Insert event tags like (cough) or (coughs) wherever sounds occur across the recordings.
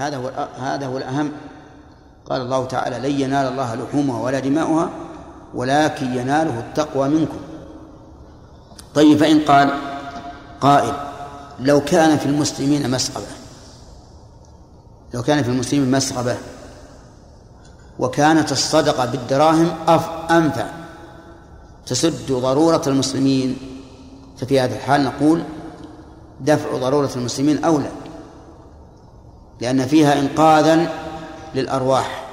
هذا هو هذا هو الأهم. قال الله تعالى لن ينال الله لحومها ولا دماؤها ولكن يناله التقوى منكم. طيب فإن قال قائل لو كان في المسلمين مسغبة لو كان في المسلمين مسغبة وكانت الصدقة بالدراهم أنفع تسد ضرورة المسلمين ففي هذا الحال نقول دفع ضرورة المسلمين أولى. لأن فيها إنقاذا للأرواح.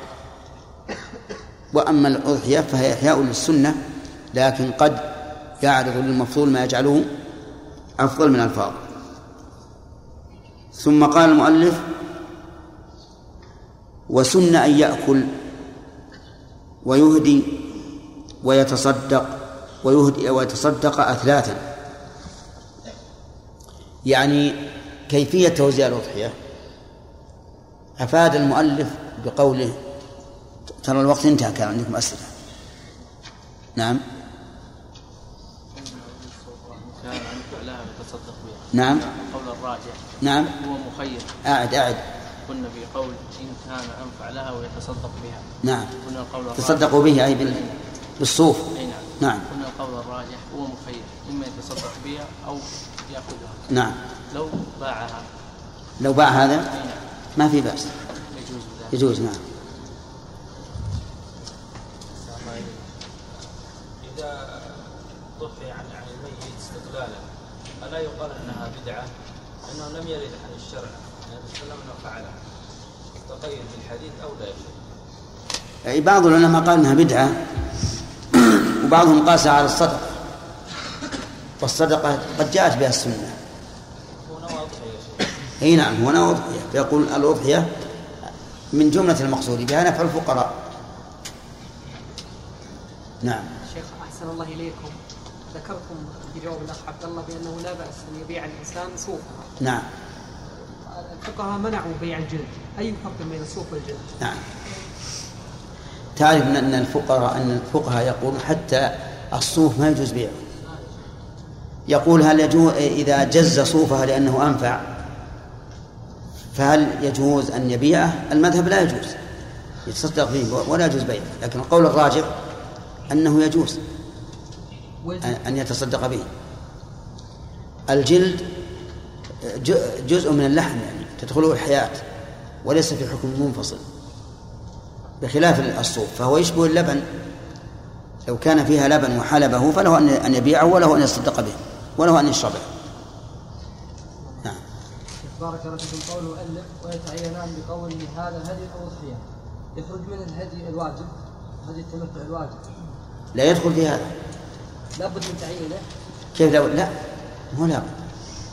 وأما الأضحية فهي إحياء للسنة لكن قد يعرض للمفضول ما يجعله أفضل من الفاظ ثم قال المؤلف وسن أن يأكل ويهدي ويتصدق ويهدي ويتصدق أثلاثا. يعني كيفية توزيع الأضحية؟ أفاد المؤلف بقوله ترى الوقت انتهى كان عندكم أسئلة؟ نعم. نعم. قول الراجح نعم. هو مخير أعد أعد. كنا في قول إن كان أنفع لها ويتصدق بها نعم. كنا القول تصدقوا به أي بالصوف. أي نعم. نعم. كنا القول الراجح هو مخير إما يتصدق بها أو يأخذها نعم لو باعها لو باع هذا؟ أي نعم ما في بأس. يجوز نعم. إذا ضحي عن عن الميت استقلالا ألا يقال أنها بدعة؟ لأنه لم يرد عن الشرع. النبي صلى الله عليه وسلم أنه فعلها تقيد بالحديث أو لا أي بعض العلماء قال إنها بدعة. وبعضهم قاس على الصدقه والصدقة قد جاءت بها السنة هو نوى أضحية يا شيخ أي نعم هنا أضحية. فيقول الأضحية من جملة المقصود بها نفع الفقراء نعم. شيخ أحسن الله إليكم. ذكرتم في جواب الأخ عبد الله بأنه لا بأس أن يبيع الإنسان صوفها نعم. الفقهاء منعوا بيع الجلد. أي فرق بين الصوف والجلد؟ نعم. تعرف ان الفقراء أن الفقهاء يقولون حتى الصوف ما يجوز بيعه. يقول هل يجوز إذا جز صوفها لأنه أنفع؟ فهل يجوز أن يبيعه؟ المذهب لا يجوز. يتصدق به ولا يجوز بيعه. لكن القول الراجح أنه يجوز أن- يتصدق به. الجلد جزء من اللحم يعني تدخله الحياة وليس في حكم منفصل. بخلاف الصوف فهو يشبه اللبن. لو كان فيها لبن وحلبه فله أن أن يبيعه وله أن يصدق به وله أن يشربه. بارك الله فيكم. قول المؤلف ويتعينان بقول هذا هدي أو اضحيه يخرج من الهدي الواجب هدي التمتع الواجب. لا يدخل في هذا. لابد من تعيينه. كيف لو لا هو لا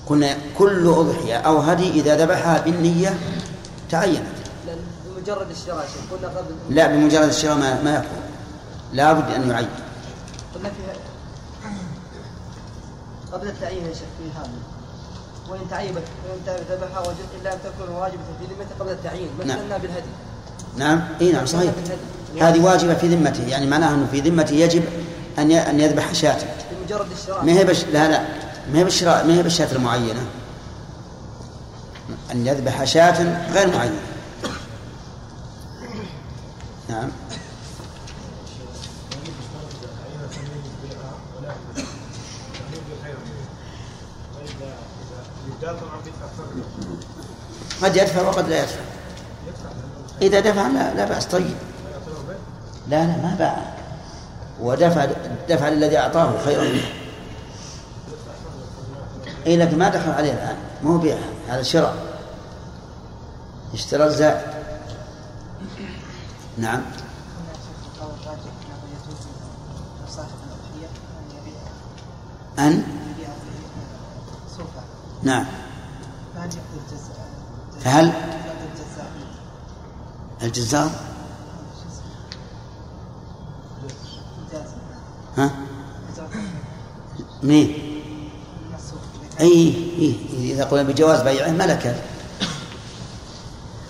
قلنا كل أضحية أو هدي إذا ذبحها بالنية تعينت. بمجرد الشراء قلنا قبل. لا بمجرد الشراء ما, ما يكون. لا بد أن يعين. قلنا فيها قبل التعيين يا شيخ في هذا. وإن تعيبت وإن ذبحها وجد إلا أن تكون واجبة في ذمته قبل التعيين. نعم. مثلنا بالهدي. نعم. إي نعم صحيح. هذه واجبة في ذمته يعني معناها أنه في ذمته يجب أن ي- أن يذبح شاة. بمجرد الشراء. ما هي بش... لا لا. ما هي بالشراء ما هي بالشاة المعينة؟ أن يذبح شاة غير معينة. نعم. قد يدفع وقد لا يدفع. إذا دفع لا, لا بأس. طيب. لا لا ما باع. ودفع دفع للذي أعطاه خيرا منه. اي لكن ما دخل عليه الآن. ما هو بيع. هذا شراء اشترى الزائد. نعم. القول الراجح انه يجوز لصاحب الاضحيه ان يبيع ان يبيع صوفه نعم فهل يقضي الجزاء فهل الجزار ها؟ منين أي إي إذا قلنا بجواز بيعه ملكه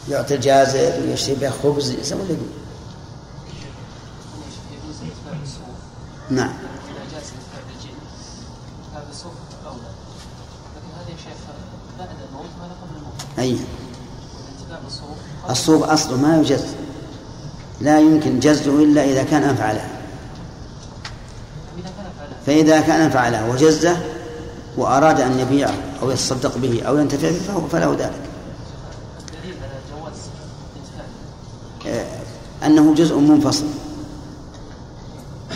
يعطي الجازر ويشتري به خبز يسوي اللي يقول نعم. إذا الصوب أصله ما يجز لا يمكن جزه إلا إذا كان أنفع له فإذا كان فعله وجزه وأراد أن يبيعه أو يتصدق به أو ينتفع به فله ذلك. آه، أنه جزء منفصل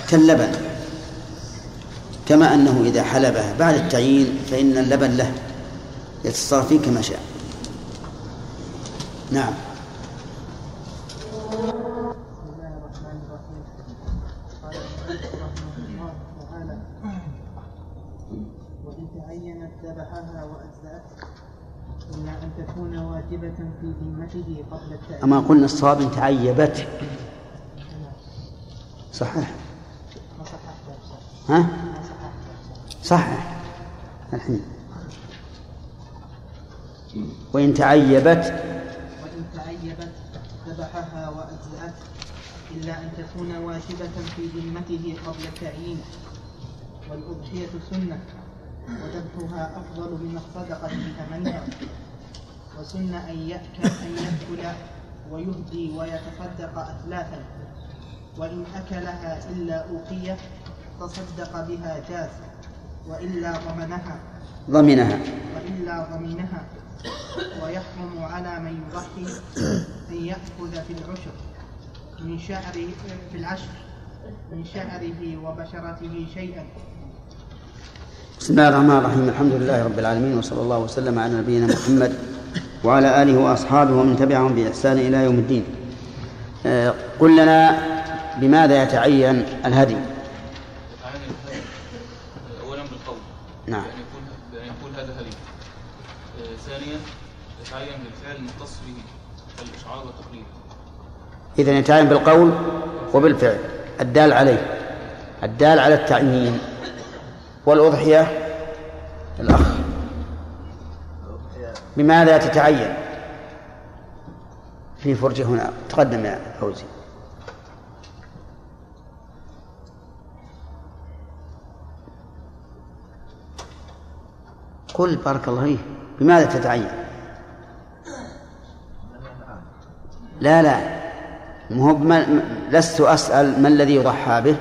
كاللبن. كما أنه إذا حلبه بعد التعيين فإن اللبن له يتصرف فيه كما شاء. نعم بسم الله الرحمن الرحيم قال المؤلف رحمه الله تعالى وإن تعينت ذبحها وأجزأت إلا أن تكون واجبة في ذمته قبل التأيين أما قلنا الصواب إن تعيبت. صحيح. ها؟ صحيح. الحين. وإن تعيبت. وإن تعيبت ذبحها وأجزأت إلا أن تكون واجبة في ذمته قبل التعيين والأضحية سنة. وذبحها أفضل من الصدقة بثمنها وسن أن يأكل أن يأكل ويهدي ويتصدق أثلاثا. وإن أكلها إلا أوقية تصدق بها جاز. وإلا ضمنها. ضمنها. وإلا ضمنها. ويحرم على من يضحي أن يأخذ في العشر. من شعره في العشر. من شعره وبشرته شيئا. بسم الله الرحمن الرحيم. الحمد لله رب العالمين وصلى الله وسلم على نبينا محمد وعلى آله وأصحابه ومن تبعهم بإحسان إلى يوم الدين. آه، قل لنا بماذا يتعين الهدي؟ اولا بالقول. نعم. بان يكون بان يقول هذا هدي. آه، ثانيا يتعين بالفعل المختص به كالاشعار والتقليد إذا يتعين بالقول وبالفعل. الدال عليه. الدال على التعيين. والأضحية الأخ. بماذا تتعين؟ في فرجة هنا. تقدم يا فوزي. قل بارك الله فيه بماذا تتعين؟ لا لا. بما لست أسأل ما الذي يضحى به.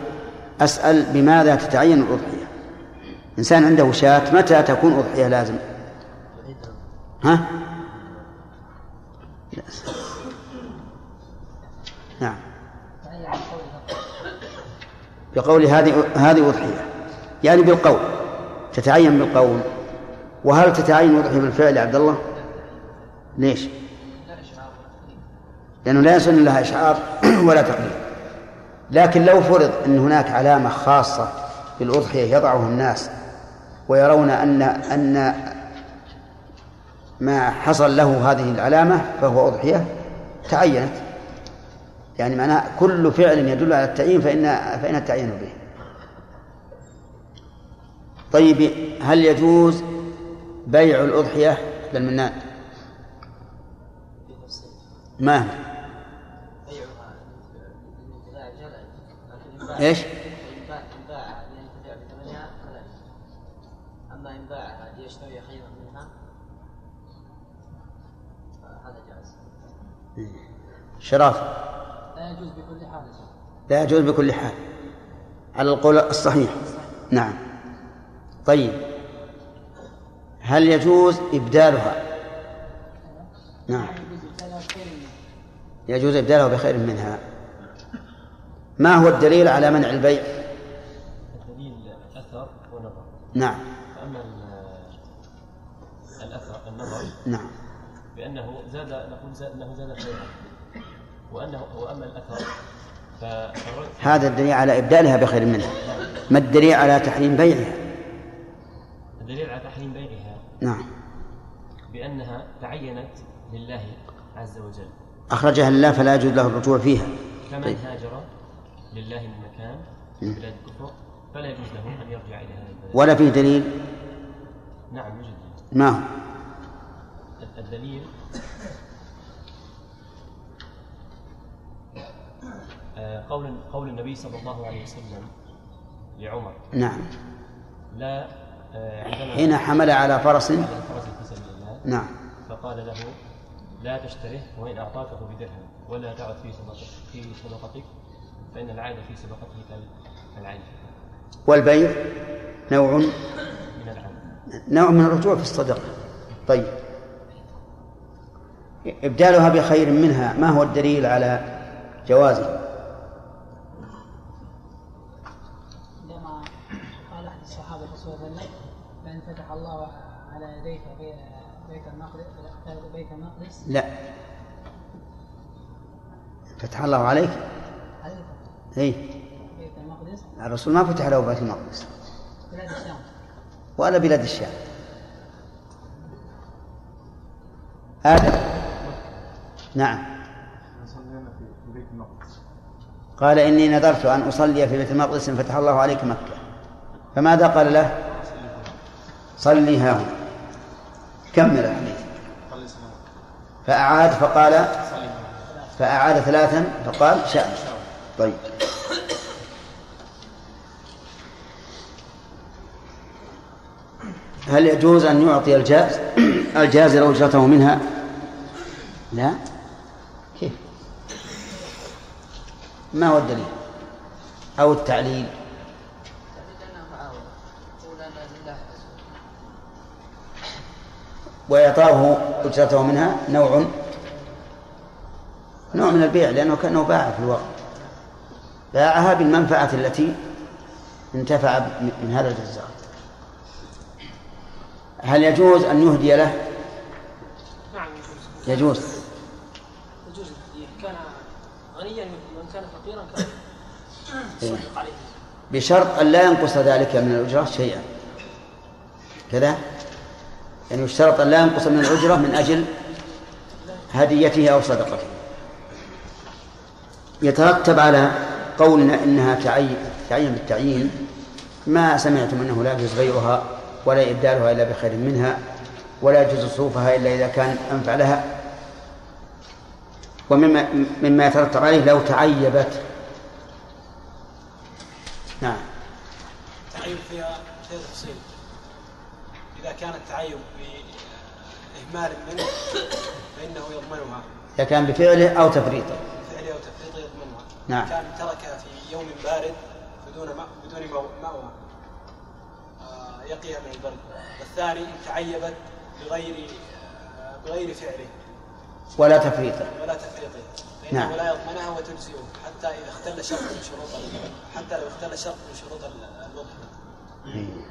أسأل بماذا تتعين الأضحية؟ إنسان عنده شاة متى تكون أضحية لازم ها لا. نعم بقول هذه هذه أضحية يعني بالقول تتعين بالقول وهل تتعين الأضحية بالفعل يا عبد الله؟ ليش؟ لأنه لا يسن لها إشعار (clears throat) ولا تقليد لكن لو فرض أن هناك علامة خاصة بالأضحية يضعها الناس ويرون أن أن ما حصل له هذه العلامة فهو أضحية تعينت. يعني معناه كل فعل يدل على التعيين فإن فإن التعيين به. طيب هل يجوز بيع الأضحية للمنان؟ ما؟ هو؟ شراف لا يجوز بكل حال يا شيخ. لا يجوز بكل حال. على القول الصحيح. نعم. طيب. هل يجوز إبدالها؟ نعم. يجوز إبدالها بخير منها. ما هو الدليل على منع البيع؟ الدليل اثر ونظر نعم. فأما ال- الأثر النظر نعم. بأنه زاد نقول زاد أنه زاد خيرا وانه وأما الأثر فالرد هذا الدليل على إبدالها بخير منها. ما الدليل على تحريم بيعها؟ الدليل على تحريم بيعها نعم. بأنها تعينت لله عز وجل. أخرجها الله فلا يجوز له الرجوع فيها. كمن طيب. هاجر لله من مكان. بلاد الكفر فلا يجوز له أن يرجع إلى هذا البلد. ولا فيه دليل؟ نعم يوجد ما هو الدليل قول قول النبي صلى الله عليه وسلم لعمر. نعم. لا آه، عندما حين حمل على فرس. على الله نعم. فقال له لا تشتره وإن أعطاكه بدرهم ولا تعد في صدقتك في صدقتك فإن العائد في صدقته كال- كالعين والبيع نوع؟ من العين. نوع من الرجوع في الصدقة. طيب. إبدالها بخير منها ما هو الدليل على جوازه؟ بيت المقدس لا. فتح الله عليك. عليك. اي بيت المقدس؟ الرسول ما فتح له بيت المقدس. بلاد الشام. ولا بلاد الشام. آدم نعم. صلينا في بيت المقدس قال إني نذرت أن أصلي في بيت المقدس إن فتح الله عليك مكة. فماذا قال له؟ صلي ها هنا. كمل الحديث فأعاد فقال فأعاد ثلاثا فقال شاء طيب. هل يجوز أن يعطي الجاز؟ الجاز لو أجرته منها؟ لا. كيف؟ ما هو الدليل؟ أو التعليل؟ وإعطاه أجرته منها نوع نوع من البيع لأنه كأنه باع في الواقع باعها بالمنفعة التي انتفع من هذا الجزار هل يجوز أن يهدي له؟ نعم يجوز. يجوز. يجوز. كان غنيا ومن كان فقيرا كان يصدق عليه. بشرط أن لا ينقص ذلك من الأجرة شيئا. كذا؟ يعني يشترط أن لا ينقص من الأجرة من أجل هديته أو صدقته. يترتب على قولنا إنها تعين تعين بالتعيين. ما سمعتم أنه لا يجوز بيعها ولا إبدالها إلا بخير منها ولا يجوز صرفها إلا إذا كان أنفع لها. ومما مما يترتب عليه لو تعيبت. نعم. التعيب فيها فيها تفصيل. كان التعيب بإهمال منه فإنه يضمنها. إذا كان بفعله أو تفريطه. بفعله أو تفريطه يضمنها. نعم. كان تركها في يوم بارد بدون ماء بدون مأوى آه، يقيها من البرد. والثاني إن تعيبت بغير آه، بغير فعله. ولا تفريطه. ولا تفريطه. فإنه نعم. لا يضمنها وتجزئه حتى إذا اختل شرط من شروط حتى لو اختل شرط من شروط ال- الوضع.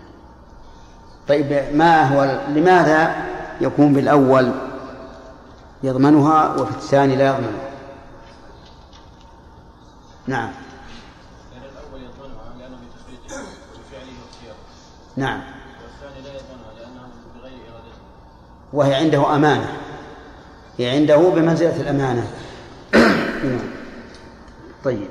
طيب ما هو لماذا يكون بالأول يضمنها وفي الثاني لا يضمنها؟ نعم. لأن الأول يضمنها لأنه بتفريطه وبفعله واختياره نعم. والثاني لا يضمنها لأنه بغير إرادته وهي عنده أمانة. هي عنده بمنزلة الأمانة. (coughs) نعم. طيب.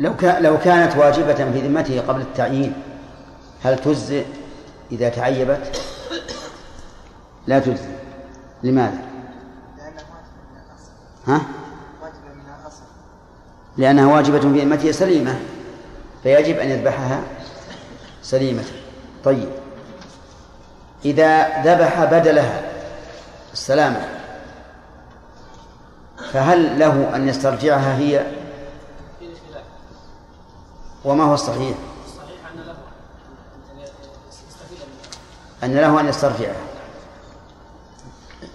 لو لو كانت واجبة في ذمته قبل التعيين هل تجزئ إذا تعيبت؟ لا تجزئ لماذا؟ ها؟ واجبة من الأصل لأنها واجبة في ذمته سليمة فيجب أن يذبحها سليمة طيب إذا ذبح بدلها السلامة فهل له أن يسترجعها هي وما هو الصحيح؟ الصحيح أن له أن يسترجعها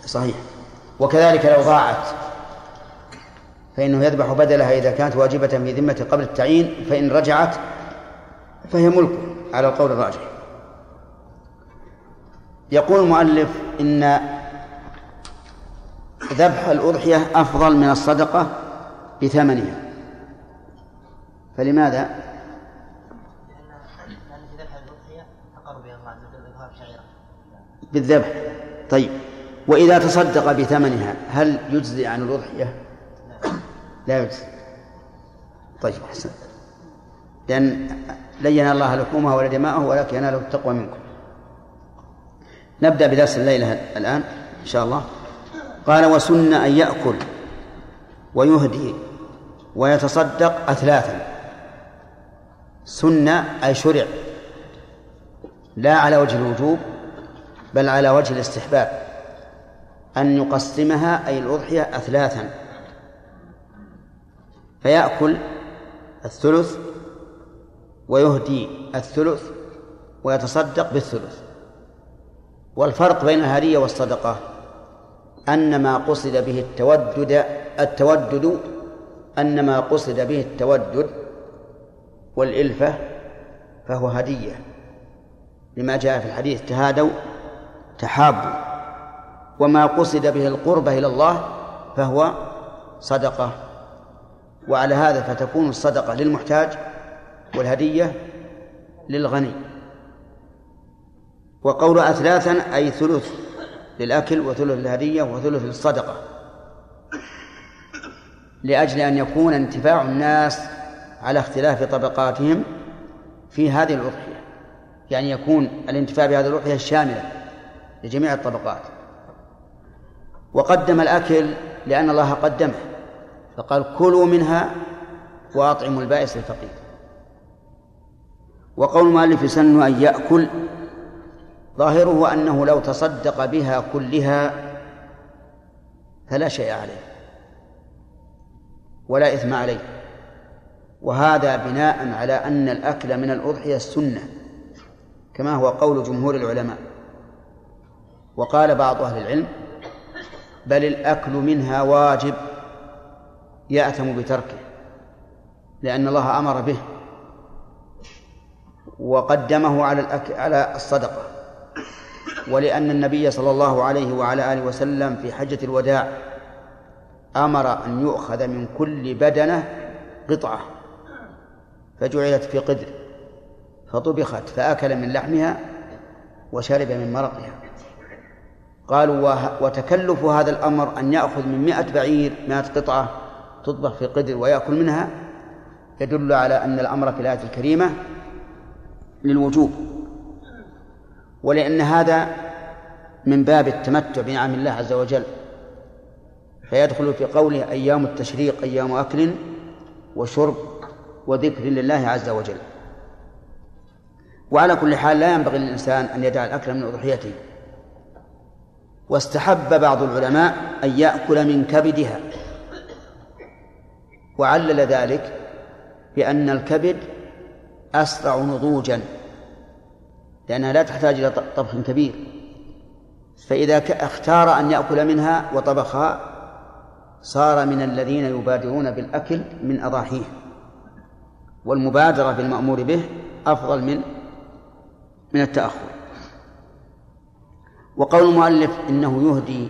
صحيح. وكذلك لو ضاعت فإنه يذبح بدلها إذا كانت واجبة في ذمته قبل التعيين فإن رجعت فهي ملكه على القول الراجح. يقول المؤلف إن ذبح الأضحية أفضل من الصدقة بثمنها. فلماذا؟ بالذبح. طيب. وإذا تصدق بثمنها هل يجزي عن الأضحية؟ لا يجزي. طيب أحسن. لأن لن ينال الله لحومها ولا دماءه ولكن يناله التقوى منكم. نبدأ بدرس الليلة الآن إن شاء الله. قال وسن أن يأكل ويهدي ويتصدق أثلاثا. سنة أي شرع. لا على وجه الوجوب بل على وجه الاستحباب. أن يقسمها أي الأضحية أثلاثا. فيأكل الثلث ويهدي الثلث ويتصدق بالثلث. والفرق بين الهدية والصدقة أن ما قصد به التودد التودد أن ما قصد به التودد والإلفة فهو هدية. لما جاء في الحديث تهادوا تحابوا وما قصد به القربة إلى الله فهو صدقة. وعلى هذا فتكون الصدقة للمحتاج والهدية للغني. وقول أثلاثا أي ثلث للأكل وثلث للهدية وثلث للصدقة. لأجل أن يكون انتفاع الناس على اختلاف طبقاتهم في هذه الأضحية. يعني يكون الانتفاع بهذه الأضحية شاملة لجميع الطبقات. وقدم الأكل لأن الله قدمه فقال كلوا منها وأطعموا البائس الفقير. وقول المؤلف يسن أن يأكل ظاهره أنه لو تصدق بها كلها فلا شيء عليه ولا إثم عليه. وهذا بناء على أن الأكل من الأضحية السنة كما هو قول جمهور العلماء. وقال بعض أهل العلم بل الأكل منها واجب يأثم بتركه لأن الله أمر به وقدمه على على الصدقة. ولأن النبي صلى الله عليه وعلى آله وسلم في حجة الوداع أمر أن يؤخذ من كل بدنة قطعة فجعلت في قدر فطبخت فأكل من لحمها وشرب من مرقها. قالوا وتكلف هذا الأمر أن يأخذ من مئة بعير مئة قطعة تطبخ في قدر ويأكل منها يدل على أن الأمر في الآية الكريمة للوجوب. ولأن هذا من باب التمتع بنعم الله عز وجل. فيدخل في قوله أيام التشريق أيام أكل وشرب وذكر لله عز وجل. وعلى كل حال لا ينبغي للإنسان أن يدع الأكل من أضحيته. واستحب بعض العلماء أن يأكل من كبدها. وعلل ذلك بأن الكبد أسرع نضوجا لأنها لا تحتاج إلى طبخ كبير. فإذا اختار أن يأكل منها وطبخها صار من الذين يبادرون بالأكل من أضاحيه. والمبادرة بالمأمور به أفضل من من التأخر. وقول المؤلف إنه يهدي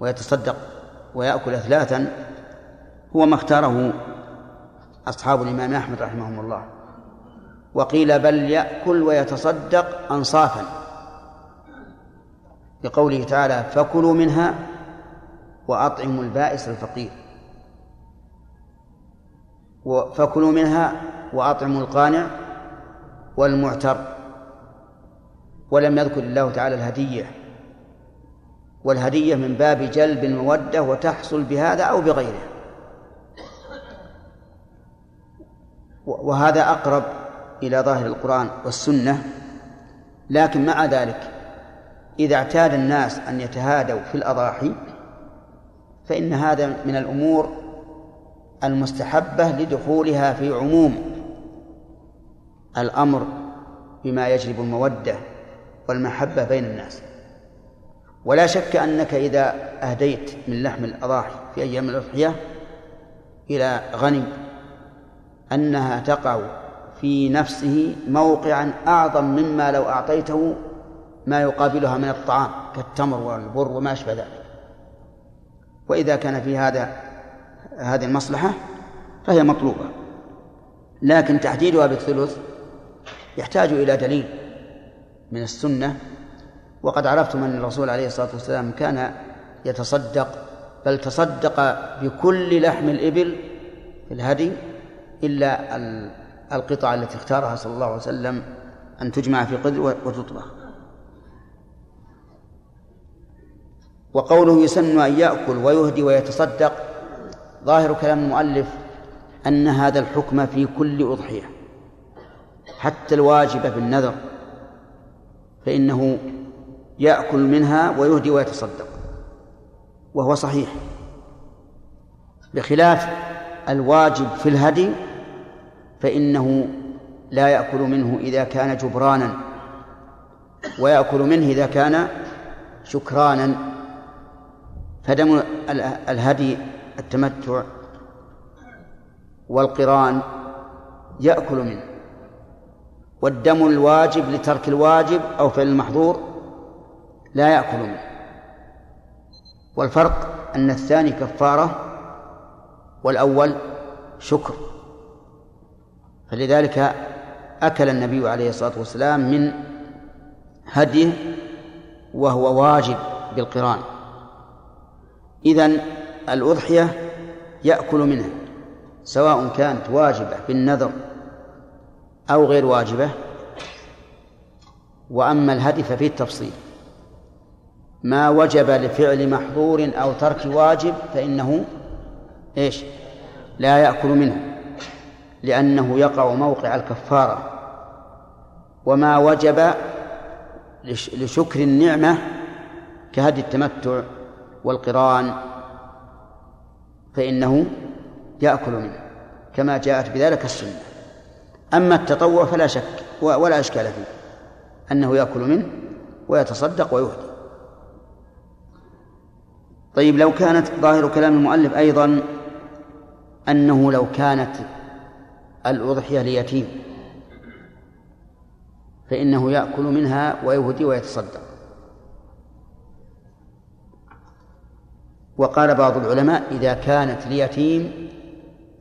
ويتصدق ويأكل ثلاثا هو ما اختاره أصحاب الإمام أحمد رحمهم الله. وقيل بل يأكل ويتصدق أنصافا. لقوله تعالى فكلوا منها وأطعموا البائس الفقير. فكلوا منها وأطعموا القانع والمعتر. ولم يذكر الله تعالى الهدية. والهدية من باب جلب المودة وتحصل بهذا أو بغيره. وهذا أقرب إلى ظاهر القرآن والسنة لكن مع ذلك إذا اعتاد الناس أن يتهادوا في الأضاحي فإن هذا من الأمور المستحبة لدخولها في عموم الأمر بما يجلب المودة والمحبة بين الناس. ولا شك أنك إذا أهديت من لحم الأضاحي في أيام الأضحية إلى غني أنها تقع في نفسه موقعا أعظم مما لو أعطيته ما يقابلها من الطعام كالتمر والبر وما أشبه ذلك. وإذا كان في هذا هذه المصلحة فهي مطلوبة. لكن تحديدها بالثلث يحتاج إلى دليل من السنة وقد عرفتم أن الرسول عليه الصلاة والسلام كان يتصدق بل تصدق بكل لحم الإبل في الهدي إلا القطعة التي اختارها صلى الله عليه وسلم أن تجمع في قدر وتطبخ. وقوله يسن أن يأكل ويهدي ويتصدق ظاهر كلام المؤلف أن هذا الحكم في كل أضحية حتى الواجبة بالنذر فإنه يأكل منها ويهدي ويتصدق. وهو صحيح. بخلاف الواجب في الهدي فإنه لا يأكل منه إذا كان جبرانا ويأكل منه إذا كان شكرانا. فدم الهدي التمتع والقران يأكل منه. والدم الواجب لترك الواجب أو فعل المحظور لا يأكل منه. والفرق أن الثاني كفارة والأول شكر. فلذلك أكل النبي عليه الصلاة والسلام من هديه وهو واجب بالقران. إذن الأضحية يأكل منها سواء كانت واجبة بالنذر أو غير واجبة. وأما الهدي ففيه التفصيل. ما وجب لفعل محظور أو ترك واجب فإنه إيش؟ لا يأكل منه لأنه يقع موقع الكفارة. وما وجب لشكر النعمة كهدي التمتع والقران فإنه يأكل منه كما جاءت بذلك السنة. أما التطوع فلا شك ولا إشكال فيه أنه يأكل منه ويتصدق ويهدي. طيب لو كانت ظاهر كلام المؤلف أيضا أنه لو كانت الأضحية ليتيم فإنه يأكل منها ويهدي ويتصدق. وقال بعض العلماء إذا كانت ليتيم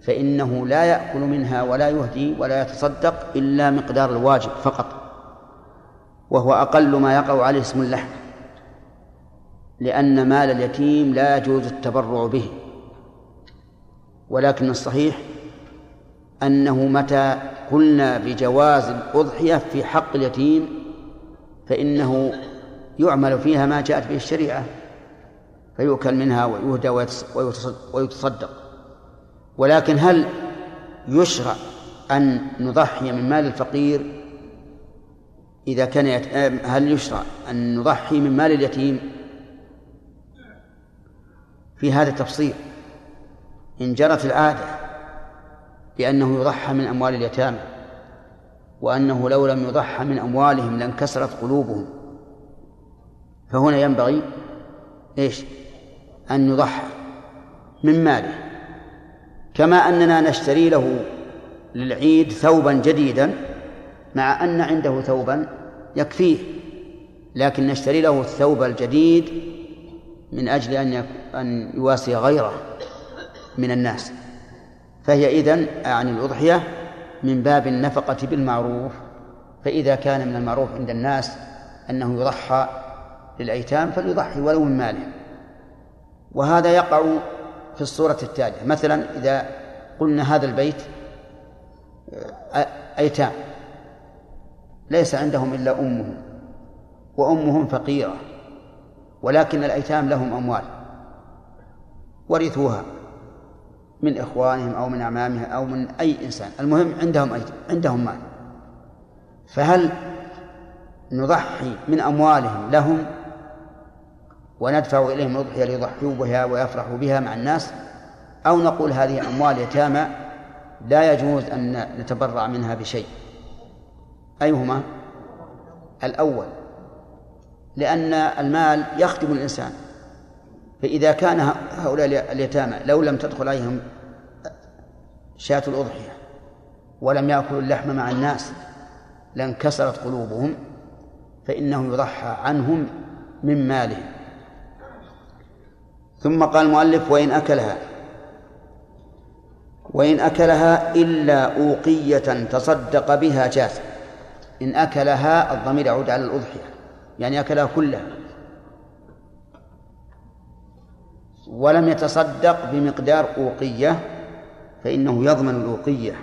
فإنه لا يأكل منها ولا يهدي ولا يتصدق إلا مقدار الواجب فقط وهو أقل ما يقع عليه اسم اللحم. لأن مال اليتيم لا يجوز التبرع به. ولكن الصحيح أنه متى قلنا بجواز الأضحية في حق اليتيم فإنه يعمل فيها ما جاءت به الشريعة فيؤكل منها ويهدى ويتصدق. ولكن هل يشرع أن نضحي من مال الفقير؟ إذا كان يت... هل يشرع أن نضحي من مال اليتيم؟ في هذا التفصيل إن جرت العادة بأنه يضحى من أموال اليتامى وأنه لو لم يضحى من أموالهم لانكسرت قلوبهم فهنا ينبغي إيش؟ أن يضحى من ماله كما أننا نشتري له للعيد ثوبا جديدا مع أن عنده ثوبا يكفيه لكن نشتري له الثوب الجديد من أجل أن أن يواسي غيره من الناس. فهي إذن عن الأضحية من باب النفقة بالمعروف. فإذا كان من المعروف عند الناس أنه يضحى للأيتام فليضحي ولو من ماله. وهذا يقع في الصورة التالية. مثلا إذا قلنا هذا البيت أيتام ليس عندهم إلا أمهم وأمهم فقيرة. ولكن الأيتام لهم أموال ورثوها من إخوانهم أو من أعمامهم أو من أي إنسان. المهم عندهم أيتام عندهم مال. فهل نضحي من أموالهم لهم وندفع إليهم الأضحية ليضحوا بها ويفرحوا بها مع الناس؟ أو نقول هذه أموال يتامى لا يجوز أن نتبرع منها بشيء. أيهما؟ الأول لأن المال يخدم الإنسان. فإذا كان هؤلاء اليتامى لو لم تدخل عليهم شاة الأضحية ولم يأكلوا اللحم مع الناس لانكسرت قلوبهم فإنه يضحى عنهم من مالهم. ثم قال المؤلف وإن أكلها وإن أكلها إلا أوقية تصدق بها جاز إن أكلها الضمير يعود على الأضحية. يعني أكلها كلها ولم يتصدق بمقدار أوقية فإنه يضمن الأوقية.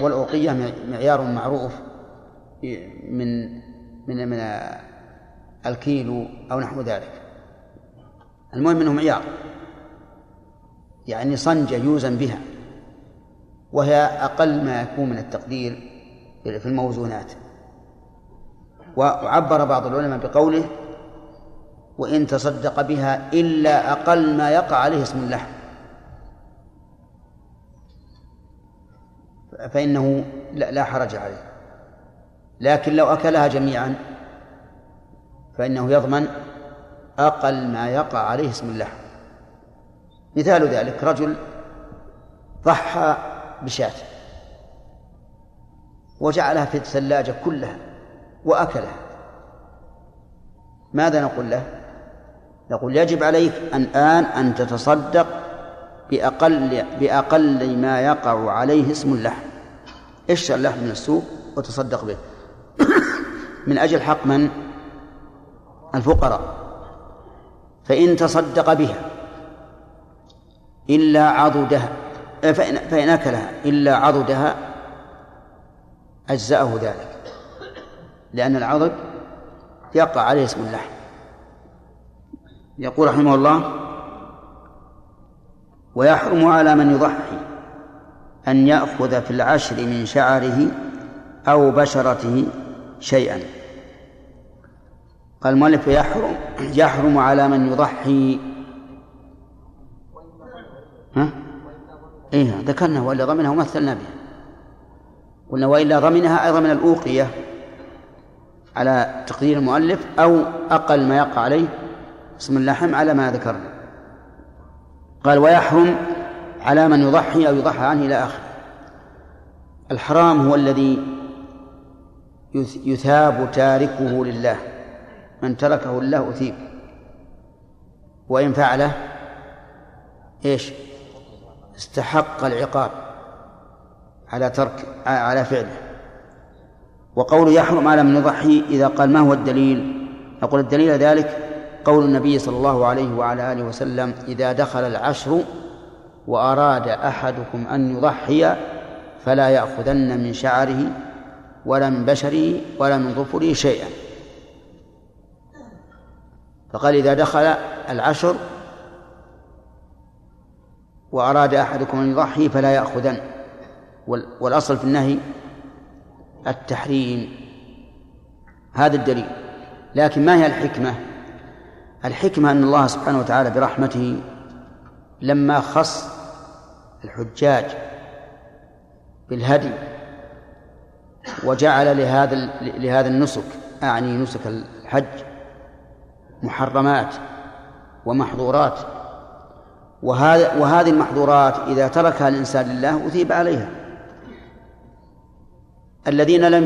والأوقية معيار معروف من من من الكيلو أو نحو ذلك. المهم إنه معيار. يعني صنجة يوزن بها وهي أقل ما يكون من التقدير في الموزونات. وعبر بعض العلماء بقوله وإن تصدق بها إلا أقل ما يقع عليه اسم اللحم. فإنه لا حرج عليه. لكن لو أكلها جميعا فإنه يضمن أقل ما يقع عليه اسم اللحم. مثال ذلك رجل ضحى بشاة وجعلها في الثلاجة كلها. وأكلها ماذا نقول له؟ نقول يجب عليك الآن أن تتصدق بأقل بأقل ما يقع عليه اسم اللحم اشتر اللحم من السوق وتصدق به. (coughs) من أجل حق من؟ الفقراء. فإن تصدق بها إلا عضدها فإن, فإن أكلها إلا عضدها أجزأه ذلك. لأن العضد يقع عليه اسم اللحم يقول رحمه الله ويحرم على من يضحي أن يأخذ في العشر من شعره أو بشرته شيئا. قال المؤلف يحرم يحرم على من يضحي. ها؟ إيه ذكرنا وإلا ضمنها ومثلنا بها. قلنا وإلا ضمنها أيضا من الأوقية. على تقدير المؤلف أو أقل ما يقع عليه. اسم اللحم على ما ذكرنا. قال ويحرم على من يضحي أو يضحى عنه إلى آخره. الحرام هو الذي يثاب تاركه لله. من تركه لله أثيب. وإن فعله إيش؟ استحق العقاب على ترك على فعله. وقول يحرم على من يضحي إذا قال ما هو الدليل؟ نقول الدليل ذلك قول النبي صلى الله عليه وعلى آله وسلم إذا دخل العشر وأراد أحدكم أن يضحي فلا يأخذن من شعره ولا من بشره ولا من ظفره شيئا. فقال إذا دخل العشر وأراد أحدكم أن يضحي فلا يأخذن. والأصل في النهي التحريم. هذا الدليل. لكن ما هي الحكمة؟ الحكمة أن الله سبحانه وتعالى برحمته لما خص الحجاج بالهدي وجعل لهذا لهذا النسك أعني نسك الحج محرمات ومحظورات. وهذا وهذه المحظورات إذا تركها الإنسان لله أثيب عليها. الذين لم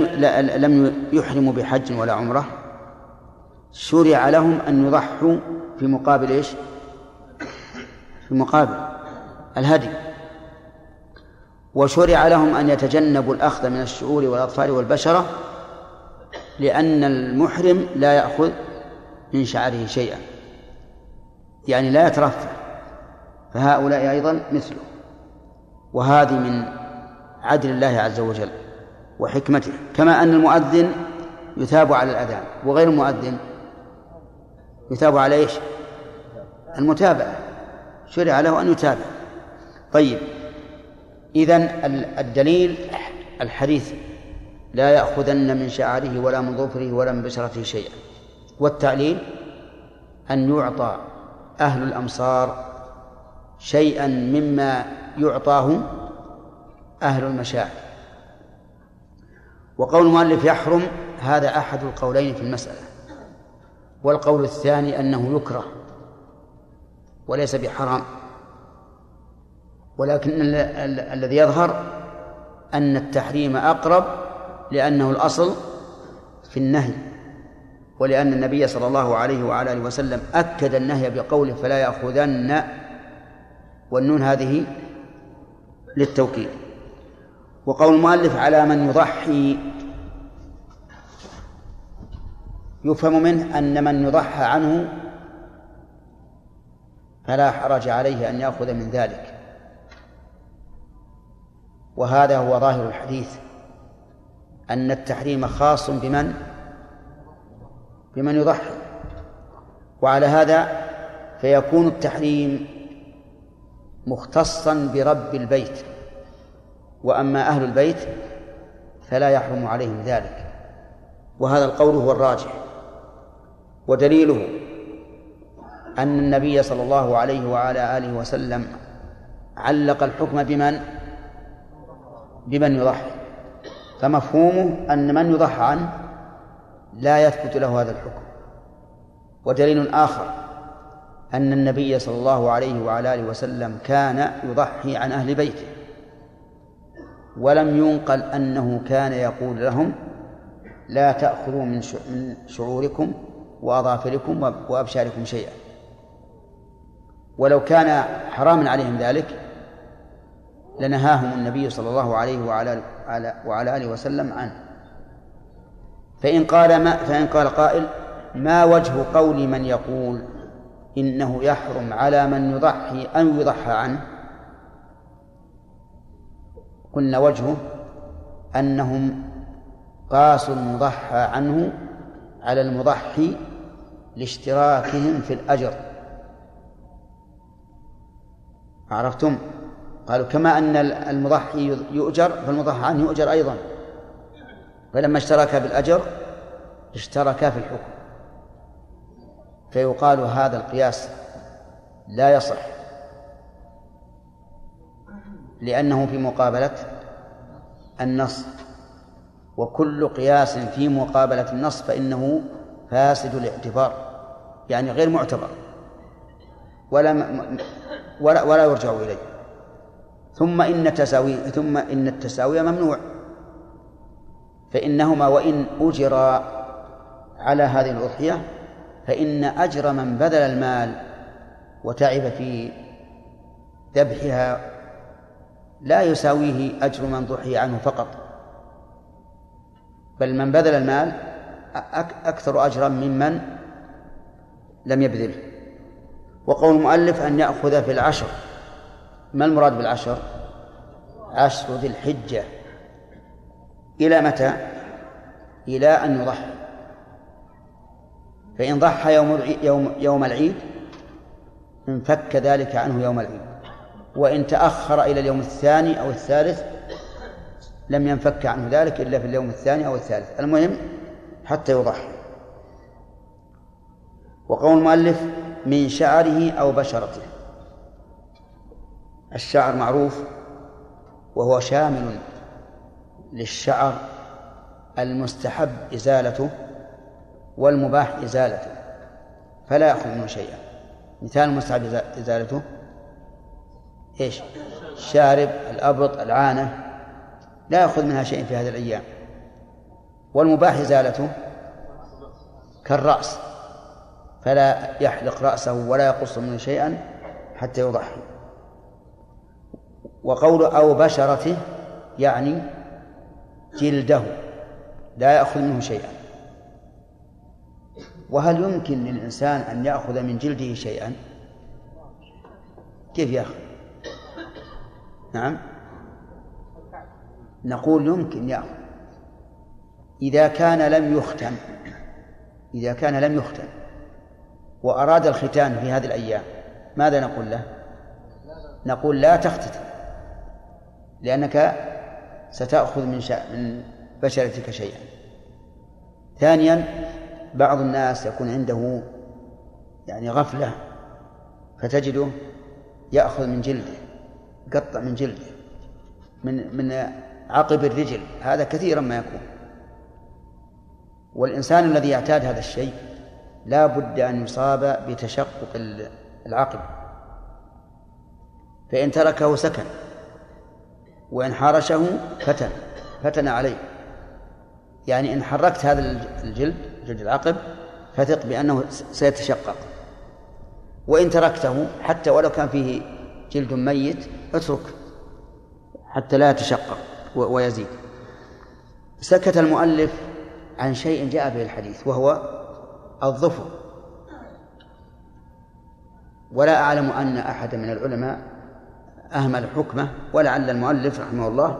لم يحرموا بحج ولا عمرة شرع لهم أن يضحوا في مقابل إيش؟ في مقابل الهدي. وشرع لهم أن يتجنبوا الأخذ من الشعور والأظفار والبشرة لأن المحرم لا يأخذ من شعره شيئا. يعني لا يترفع. فهؤلاء أيضا مثله. وهذه من عدل الله عز وجل. وحكمته كما أن المؤذن يثاب على الأذان وغير المؤذن يثاب على إيش؟ المتابعة شرع له أن يتابع. طيب إذن الدليل الحديث لا يأخذن من شعره ولا من ظفره ولا من بشرته شيئا. والتعليل أن يعطى أهل الأمصار شيئا مما يعطاه أهل المشاعر. وقول المؤلف يحرم هذا أحد القولين في المسألة. والقول الثاني أنه يكره وليس بحرام. ولكن الذي يظهر أن التحريم أقرب لأنه الأصل في النهي. ولأن النبي صلى الله عليه وعلى آله وسلم أكد النهي بقوله فلا يأخذن والنون هذه للتوكيد. وقول المؤلف على من يضحي. يفهم منه أن من يضحى عنه فلا حرج عليه أن يأخذ من ذلك. وهذا هو ظاهر الحديث أن التحريم خاص بمن؟ بمن يضحي. وعلى هذا فيكون التحريم مختصا برب البيت. وأما أهل البيت فلا يحرم عليهم ذلك. وهذا القول هو الراجح. ودليله أن النبي صلى الله عليه وعلى آله وسلم علق الحكم بمن؟ بمن يضحي. فمفهومه أن من يضحى عنه لا يثبت له هذا الحكم. ودليل آخر أن النبي صلى الله عليه وعلى آله وسلم كان يضحي عن أهل بيته. ولم ينقل أنه كان يقول لهم لا تأخذوا من شعوركم وأظافركم وأبشاركم شيئا. ولو كان حراما عليهم ذلك لنهاهم النبي صلى الله عليه وعلى وعلى آله وسلم عنه. فإن قال ما فإن قال قائل ما وجه قول من يقول إنه يحرم على من يضحي أن يضحى عنه؟ قلنا وجهه أنهم قاسوا المضحى عنه على المضحي لاشتراكهم في الأجر. عرفتم؟ قالوا كما أن المضحي يؤجر فالمضحى عنه يؤجر أيضا. فلما اشترك بالأجر اشتركا في الحكم. فيقال هذا القياس لا يصح. لأنه في مقابلة النص. وكل قياس في مقابلة النص فإنه فاسد الاعتبار يعني غير معتبر. ولا ولا, ولا يرجع إليه. ثم إن التساوي ثم إن التساوي ممنوع. فإنهما وإن أجرا على هذه الأضحية فإن أجر من بذل المال وتعب في ذبحها لا يساويه أجر من ضحي عنه فقط. بل من بذل المال أكثر أجرا ممن لم يبذله وقول المؤلف أن يأخذ في العشر. ما المراد بالعشر؟ عشر ذي الحجة. إلى متى؟ إلى أن يضحي. فإن ضحى يوم يوم يوم العيد انفك ذلك عنه يوم العيد. وإن تأخر إلى اليوم الثاني أو الثالث لم ينفك عنه ذلك إلا في اليوم الثاني أو الثالث. المهم حتى يضحي. وقول المؤلف من شعره أو بشرته. الشعر معروف وهو شامل للشعر المستحب إزالته والمباح إزالته فلا يأخذ منه شيئا. مثال المستحب إزالته إيش؟ الشارب الأبط العانة. لا يأخذ منها شيء في هذه الأيام. والمباح إزالته كالرأس. فلا يحلق رأسه ولا يقص منه شيئا حتى يضحي. وقول أو بشرته يعني جلده. لا يأخذ منه شيئا. وهل يمكن للإنسان أن يأخذ من جلده شيئا؟ كيف يأخذ؟ نعم. نقول يمكن يأخذ إذا كان لم يختن إذا كان لم يختن وأراد الختان في هذه الأيام ماذا نقول له؟ نقول لا تختتن لأنك ستأخذ من من بشرتك شيئا. ثانيا بعض الناس يكون عنده يعني غفلة فتجده يأخذ من جلده. قطع من جلده من من عقب الرجل هذا كثيرا ما يكون. والإنسان الذي يعتاد هذا الشيء لا بد أن يصاب بتشقق العقل. فإن تركه سكن وإن حارشه فتن فتن عليه. يعني إن حركت هذا الجلد جلد العقب فثق بأنه سيتشقق. وإن تركته حتى ولو كان فيه جلد ميت اترك حتى لا يتشقق ويزيد. سكت المؤلف عن شيء جاء به الحديث وهو الظفر. ولا أعلم أن أحد من العلماء أهمل حكمه ولعل المؤلف رحمه الله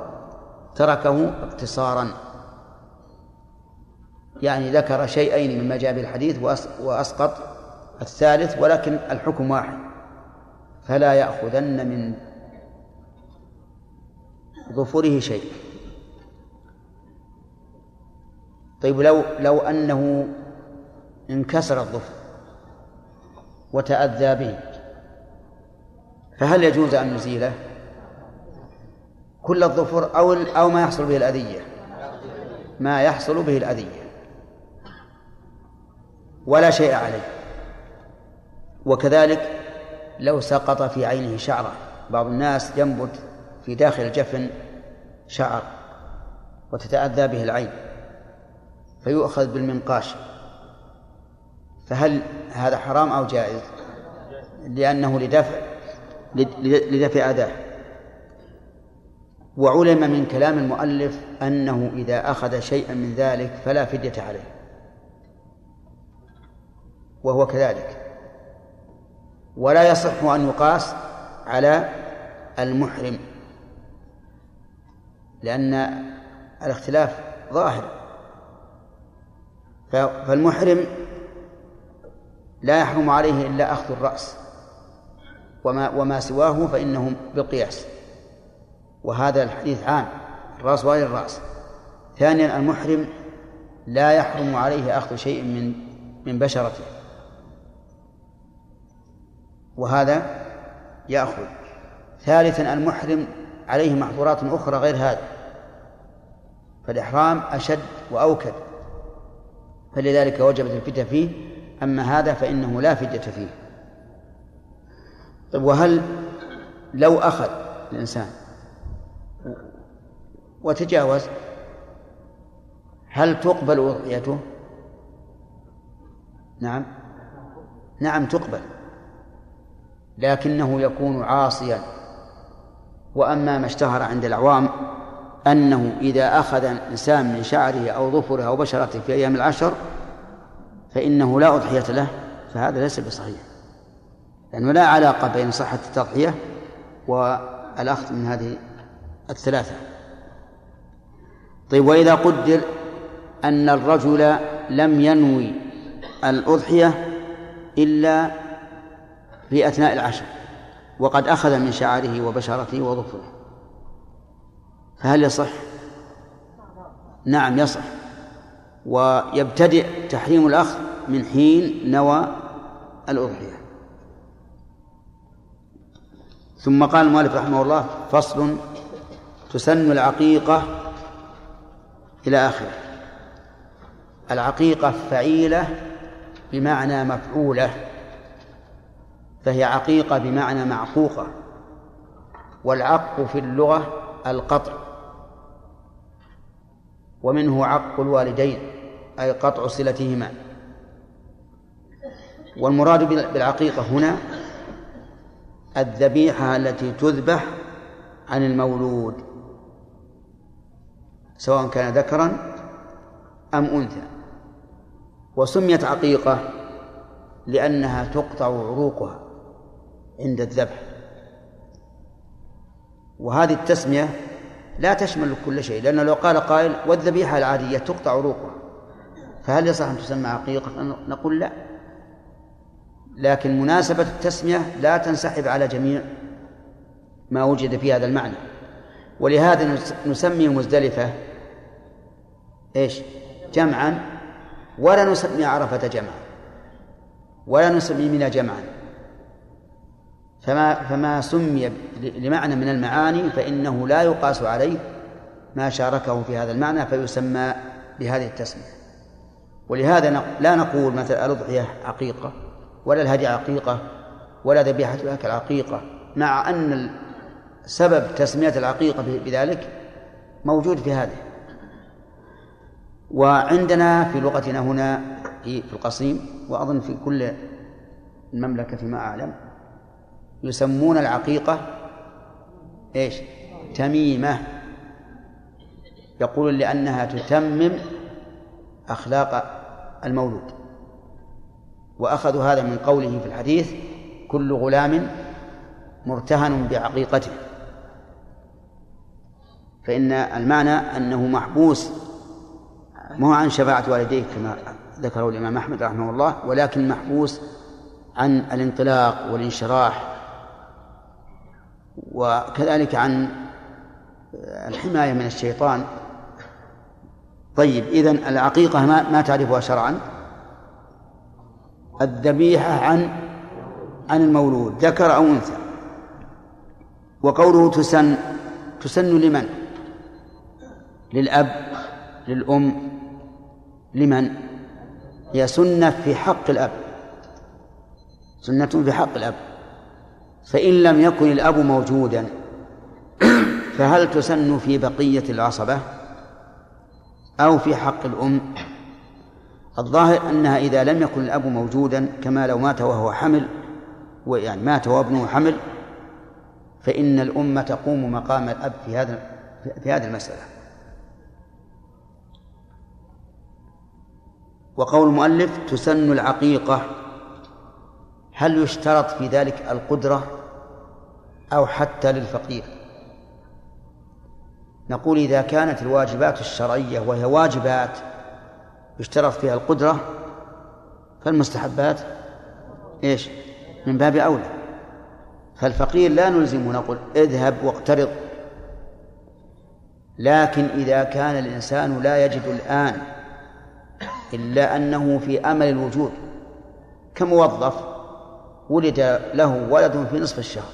تركه اقتصارا. يعني ذكر شيئين مما جاء به الحديث وأسقط الثالث ولكن الحكم واحد. فلا يأخذن من ظفره شيء. طيب لو لو أنه انكسر الظفر وتأذى به فهل يجوز أن نزيله؟ كل الظفر أو أو ما يحصل به الأذية. ما يحصل به الأذية. ولا شيء عليه. وكذلك لو سقط في عينه شعرة. بعض الناس ينبت في داخل الجفن شعر وتتأذى به العين فيؤخذ بالمنقاش. فهل هذا حرام أو جائز؟ لأنه لدفع لدفع أذاه وعلم من كلام المؤلف أنه إذا أخذ شيئا من ذلك فلا فدية عليه وهو كذلك. ولا يصح أن يقاس على المحرم لأن الاختلاف ظاهر. فالمحرم لا يحرم عليه إلا أخذ الرأس وما وما سواه فإنه بالقياس. وهذا الحديث عام الرأس وغير الرأس. ثانيا المحرم لا يحرم عليه أخذ شيء من من بشرته. وهذا يأخذ. ثالثا المحرم عليه محظورات أخرى غير هذا. فالإحرام أشد وأوكد. فلذلك وجبت الفتة فيه. أما هذا فإنه لا فدية فيه. طيب وهل لو أخذ الإنسان وتجاوز هل تقبل أضحيته؟ نعم. نعم تقبل. لكنه يكون عاصيا. وأما ما اشتهر عند العوام أنه إذا أخذ الإنسان من شعره أو ظفره أو بشرته في أيام العشر فإنه لا أضحية له فهذا ليس بصحيح. لأنه لا علاقة بين صحة التضحية والأخذ من هذه الثلاثة. طيب وإذا قدر أن الرجل لم ينوي الأضحية إلا في أثناء العشر وقد أخذ من شعره وبشرته وظفره. فهل يصح؟ نعم يصح. ويبتدئ تحريم الأخذ من حين نوى الأضحية. ثم قال المؤلف رحمه الله فصل تسن العقيقة إلى آخره. العقيقة فعيلة بمعنى مفعولة. فهي عقيقة بمعنى معقوقة والعق في اللغة القطع ومنه عق الوالدين أي قطع صلتهما. والمراد بالعقيقة هنا الذبيحة التي تذبح عن المولود سواء كان ذكرا أم أنثى. وسميت عقيقة لأنها تقطع عروقها. عند الذبح. وهذه التسمية لا تشمل كل شيء لأنه لو قال قائل والذبيحة العادية تقطع عروقها فهل يصح أن تسمى عقيقة؟ نقول لا. لكن مناسبة التسمية لا تنسحب على جميع ما وجد في هذا المعنى. ولهذا نسمي مزدلفة إيش؟ جمعا ولا نسمي عرفة جمعا ولا نسمي منى جمعا. فما فما سمي لمعنى من المعاني فإنه لا يقاس عليه ما شاركه في هذا المعنى فيسمى بهذه التسمية. ولهذا لا نقول مثلا الأضحية عقيقة ولا الهدي عقيقة ولا ذبيحة الأكل عقيقة مع أن سبب تسمية العقيقة بذلك موجود في هذه. وعندنا في لغتنا هنا في القصيم وأظن في كل المملكة فيما أعلم يسمون العقيقة إيش؟ تميمة. يقول لأنها تتمم أخلاق المولود. وأخذوا هذا من قوله في الحديث كل غلام مرتهن بعقيقته. فإن المعنى أنه محبوس مو عن شفاعة والديه كما ذكره الإمام أحمد رحمه الله ولكن محبوس عن الانطلاق والانشراح. وكذلك عن الحماية من الشيطان طيب إذن العقيقة ما, ما تعرفها شرعا الذبيحة عن عن المولود ذكر أو أنثى وقوله تسن تسن لمن؟ للأب للأم لمن؟ هي سنة في حق الأب سنة في حق الأب فإن لم يكن الأب موجودا فهل تسن في بقية العصبة؟ أو في حق الأم؟ الظاهر أنها إذا لم يكن الأب موجودا كما لو مات وهو حمل ويعني مات وابنه حمل فإن الأم تقوم مقام الأب في هذا في هذه المسألة. وقول المؤلف تسن العقيقة هل يشترط في ذلك القدرة أو حتى للفقير؟ نقول إذا كانت الواجبات الشرعية وهي واجبات يشترط فيها القدرة فالمستحبات إيش؟ من باب أولى. فالفقير لا نلزمه نقول اذهب واقترض. لكن إذا كان الإنسان لا يجد الآن إلا أنه في أمل الوجود كموظف ولد له ولد في نصف الشهر.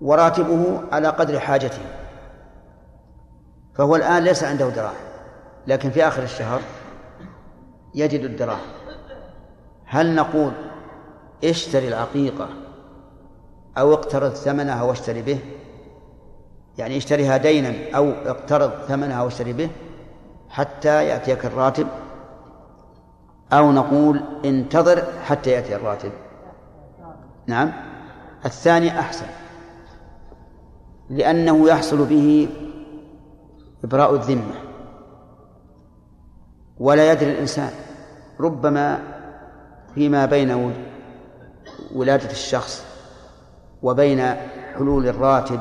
وراتبه على قدر حاجته. فهو الآن ليس عنده دراهم لكن في آخر الشهر يجد الدراهم. هل نقول اشتري العقيقة أو اقترض ثمنها واشتري به؟ يعني اشتريها دينا أو اقترض ثمنها واشتري به حتى يأتيك الراتب أو نقول انتظر حتى يأتي الراتب. نعم. الثاني أحسن. لأنه يحصل به إبراء الذمة. ولا يدري الإنسان. ربما فيما بين ولادة الشخص وبين حلول الراتب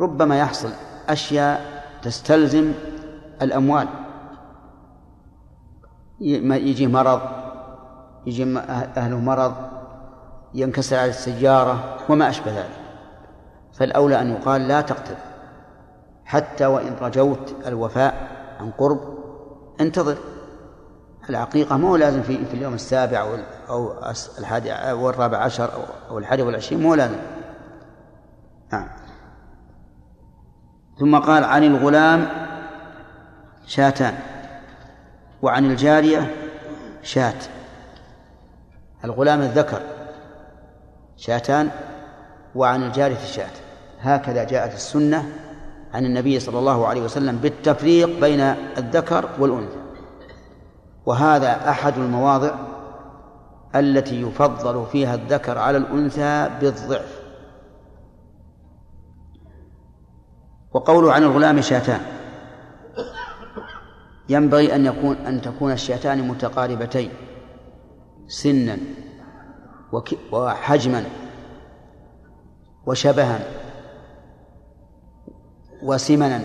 ربما يحصل أشياء تستلزم الأموال. يجي مرض يجي أهله مرض ينكسر على السيارة وما أشبه ذلك. فالأولى أن يقال لا تقتل حتى وإن رجوت الوفاء عن قرب انتظر. العقيقة ما هو لازم في, في اليوم السابع أو أو الحادي أو الرابع عشر أو, أو الحادي والعشرين مو لازم. نعم. ثم قال عن الغلام شاتان. وعن الجارية شات الغلام الذكر شاتان وعن الجارية شات هكذا جاءت السنة عن النبي صلى الله عليه وسلم بالتفريق بين الذكر والأنثى. وهذا أحد المواضع التي يفضل فيها الذكر على الأنثى بالضعف. وقوله عن الغلام شاتان ينبغي أن يكون أن تكون الشاتان متقاربتين سنا وحجما وشبها وسمنا.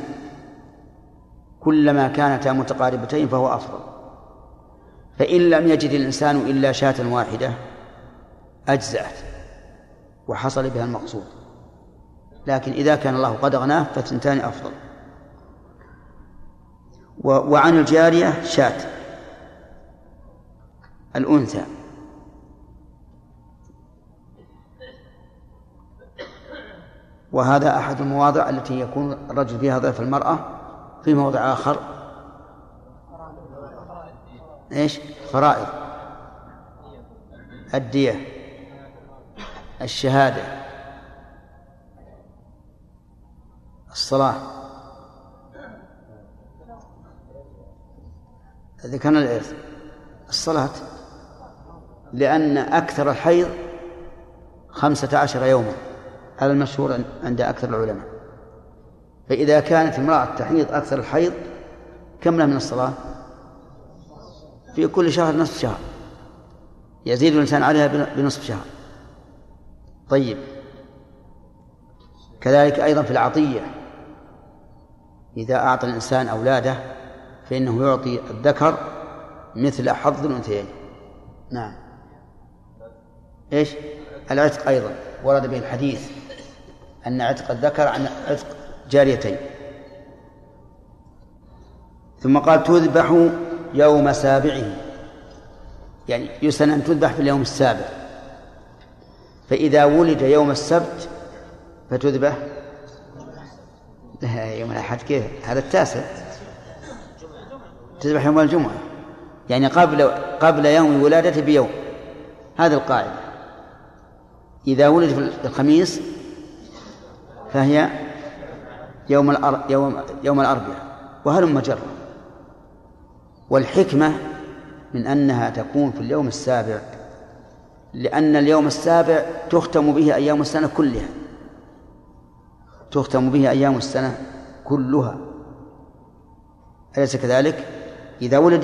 كلما كانتا متقاربتين فهو أفضل. فإن لم يجد الإنسان إلا شاة واحدة أجزأت وحصل بها المقصود. لكن إذا كان الله قد أغناه فثنتان أفضل. وعن الجارية شاة الأنثى. وهذا أحد المواضع التي يكون الرجل فيها ضيف المرأة في موضع آخر. إيش؟ فرائض. الدية. الشهادة. الصلاة. ذكرنا الإرث الصلاة لأن أكثر الحيض خمسة عشر يوما هذا المشهور عند أكثر العلماء. فإذا كانت امرأة تحيض أكثر الحيض كم لها من الصلاة؟ في كل شهر نصف شهر. يزيد الإنسان عليها بنصف شهر. طيب. كذلك أيضا في العطية. إذا أعطى الإنسان أولاده فإنه يعطي الذكر مثل حظ الأنثيين. نعم. إيش؟ العتق أيضا. ورد به الحديث أن عتق الذكر عن عتق جاريتين. ثم قال تذبح يوم سابعه. يعني يسن أن تذبح في اليوم السابع. فإذا ولد يوم السبت فتذبح. يوم الأحد كيف؟ هذا التاسع. تذبح يوم الجمعة. يعني قبل قبل يوم ولادته بيوم. هذه القاعدة. إذا ولد في الخميس فهي يوم الأر... يوم يوم الأربعاء. وهلم جرا والحكمة من أنها تكون في اليوم السابع. لأن اليوم السابع تختم به أيام السنة كلها. تختم به أيام السنة كلها. أليس كذلك؟ إذا ولد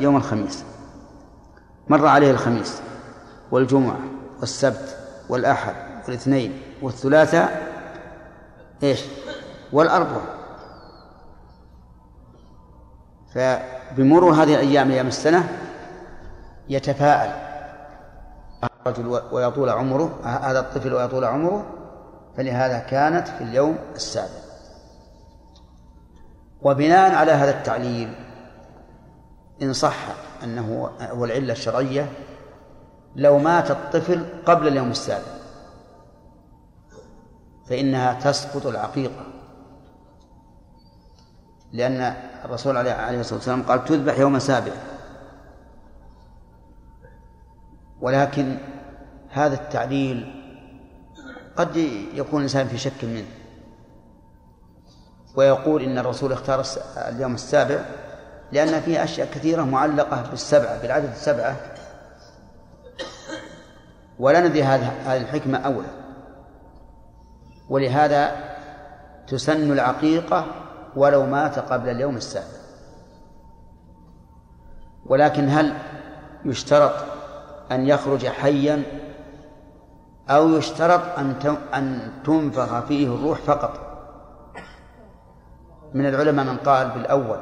يوم الخميس مر عليه الخميس والجمعة والسبت والأحد والاثنين والثلاثاء إيش؟ والأربعاء فبمرور هذه الأيام أيام السنة يتفاءل الرجل ويطول عمره هذا الطفل ويطول عمره فلهذا كانت في اليوم السابع وبناء على هذا التعليل إن صح أنه هو العلة الشرعية لو مات الطفل قبل اليوم السابع فإنها تسقط العقيقة. لأن الرسول عليه الصلاة والسلام قال تذبح يوم سابع. ولكن هذا التعليل قد يكون الإنسان في شك منه. ويقول إن الرسول اختار اليوم السابع لأن فيه أشياء كثيرة معلقة بالسبعة بالعدد السبعة. ولا ندري هذه الحكمة أولى ولهذا تسن العقيقة ولو مات قبل اليوم السابع. ولكن هل يشترط أن يخرج حيا أو يشترط أن أن تنفخ فيه الروح فقط؟ من العلماء من قال بالأول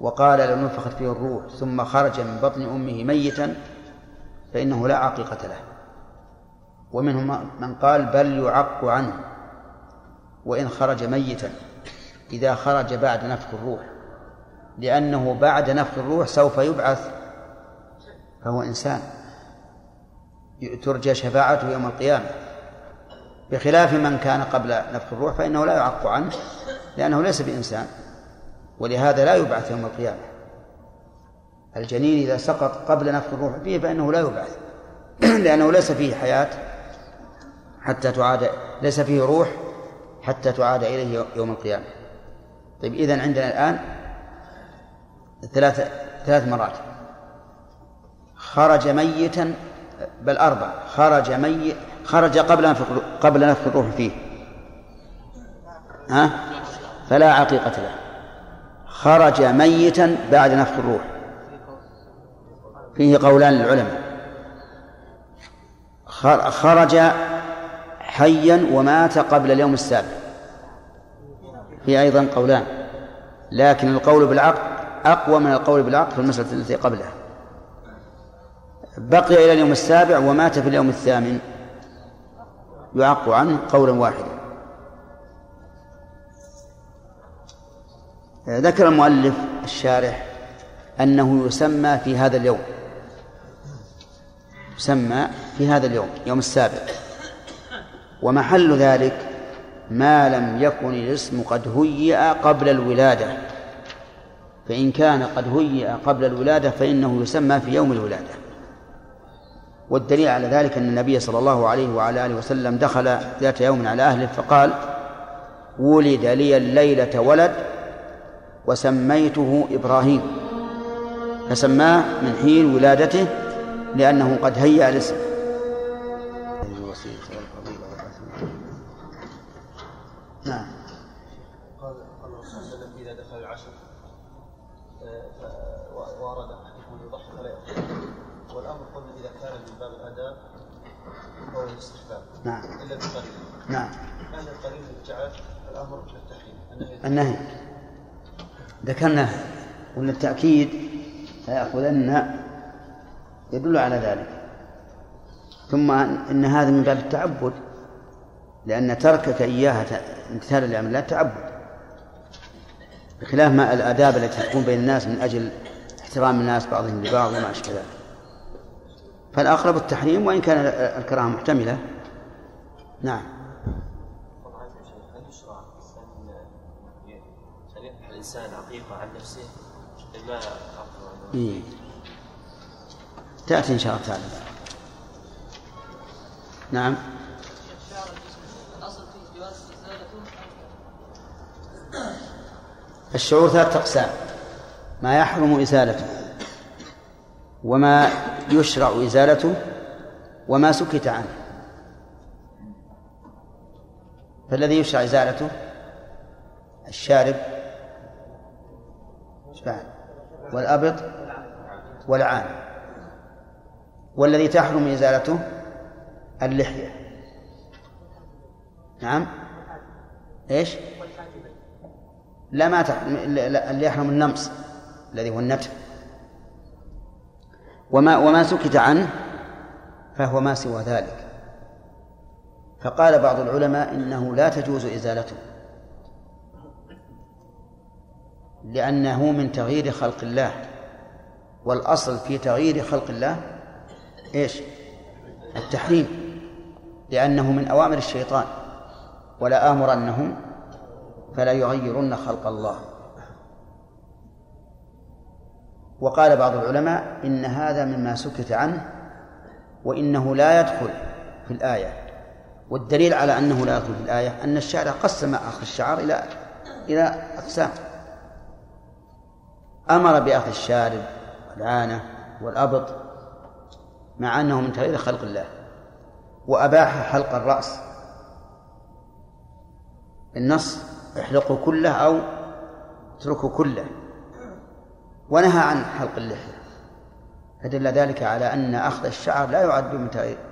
وقال لو نفخت فيه الروح ثم خرج من بطن أمه ميتا فإنه لا عقيقة له. ومنهم من قال بل يعق عنه وإن خرج ميتا إذا خرج بعد نفخ الروح لأنه بعد نفخ الروح سوف يبعث فهو إنسان. ترجى شفاعته يوم القيامة. بخلاف من كان قبل نفخ الروح فإنه لا يعق عنه لأنه ليس بإنسان. ولهذا لا يبعث يوم القيامة. الجنين إذا سقط قبل نفخ الروح فيه فإنه لا يبعث. (clears throat) لأنه ليس فيه حياة حتى تعاد ليس فيه روح حتى تعاد إليه يوم القيامة. طيب إذن عندنا الآن ثلاث ثلاث مرات. خرج ميتا بل أربع. خرج ميت خرج قبل نفخ قبل نفخ الروح فيه. ها؟ فلا عقيقة له. خرج ميتا بعد نفخ الروح. فيه قولان للعلماء. خرج حيا ومات قبل اليوم السابع. في أيضا قولان. لكن القول بالعقد أقوى من القول بالعقد في المسألة التي قبلها. بقي إلى اليوم السابع ومات في اليوم الثامن. يعق عنه قولا واحدا. ذكر المؤلف الشارح أنه يسمى في هذا اليوم. يسمى في هذا اليوم يوم السابع. ومحل ذلك ما لم يكن الاسم قد هيئ قبل الولادة. فإن كان قد هيئ قبل الولادة فإنه يسمى في يوم الولادة. والدليل على ذلك أن النبي صلى الله عليه وعلى آله وسلم دخل ذات يوم على أهله فقال ولد لي الليلة ولد وسميته إبراهيم فسماه من حين ولادته لأنه قد هيأ الاسم. نعم. قال صلى الله عليه وسلم اذا دخل العشر يضحي فلا يأخذ والامر قلنا اذا كان من باب الاداب أو الاستحباب نعم. الا بقريب نعم. كان القريب جعل الأمر بالتحريم النهي. النهي ذكرنا وأن التأكيد فيأخذن يدل على ذلك. ثم إن هذا من باب التعبد لأن تركك إياها امتثالا لأمر الله تعبد. بخلاف ما الآداب التي تكون بين الناس من أجل احترام الناس بعضهم لبعض وما أشبه ذلك. فالأقرب التحريم وإن كان الكراهة محتملة. نعم. الإنسان عقيقة عن نفسه بما إيه. تأتي إن شاء الله تعالى. نعم. الشعور ثلاثة أقسام. ما يحرم إزالته وما يشرع إزالته وما سكت عنه. فالذي يشرع إزالته الشارب والأبط والعان. والذي تحرم إزالته اللحية. نعم. إيش؟ لا ما تحرم اللي يحرم النمص الذي هو النتف. وما وما سكت عنه فهو ما سوى ذلك. فقال بعض العلماء إنه لا تجوز إزالته. لأنه من تغيير خلق الله. والأصل في تغيير خلق الله إيش؟ التحريم. لأنه من أوامر الشيطان. ولا آمرنهم فلا يغيرن خلق الله. وقال بعض العلماء إن هذا مما سكت عنه وإنه لا يدخل في الآية. والدليل على أنه لا يدخل في الآية أن الشارع قسم أخذ الشعر إلى إلى أقسام. أمر بأخذ الشارب والعانة والأبط مع أنه من تغيير خلق الله وأباح حلق الرأس. النص احلقوا كله أو اتركوا كله ونهى عن حلق اللحية. فدل ذلك على أن أخذ الشعر لا يعد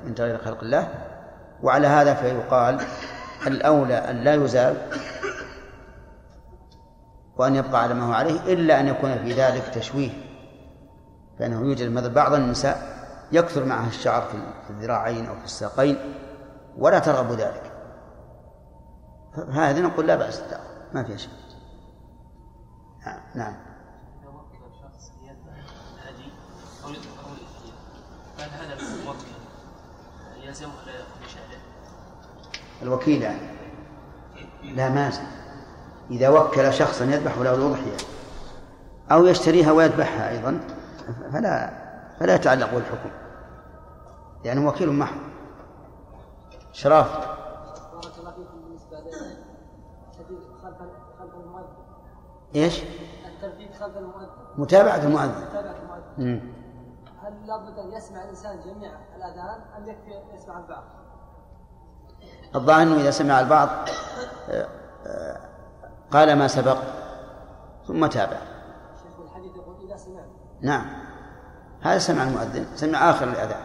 من تغيير خلق الله وعلى هذا فيقال الأولى أن لا يزال وأن يبقى على ما هو عليه إلا أن يكون في ذلك تشويه فإنه يوجد مثل بعض النساء يكثر معها الشعر في الذراعين أو في الساقين ولا ترغب ذلك فهذا نقول لا بأس ما فيها شيء نعم. بشأنه؟ الوكيل يعني. لا مازن إذا وكل شخصا يذبح له الأضحية أو يشتريها ويذبحها أيضا فلا فلا يتعلق بالحكم لأنه وكيل محض شراف بارك الله فيكم بالنسبة خلف خلف المؤذن إيش؟ خلف المؤذن متابعة المؤذن متابعة المؤذن هل لابد أن يسمع الإنسان جميع الاذان أم يكفي يسمع البعض؟ الظاهر إنه إذا سمع البعض آه، آه، قال ما سبق؟ ثم تابع. شيخ الحديث يقول إذا سمع نعم. هذا سمع المؤذن سمع آخر الاذان.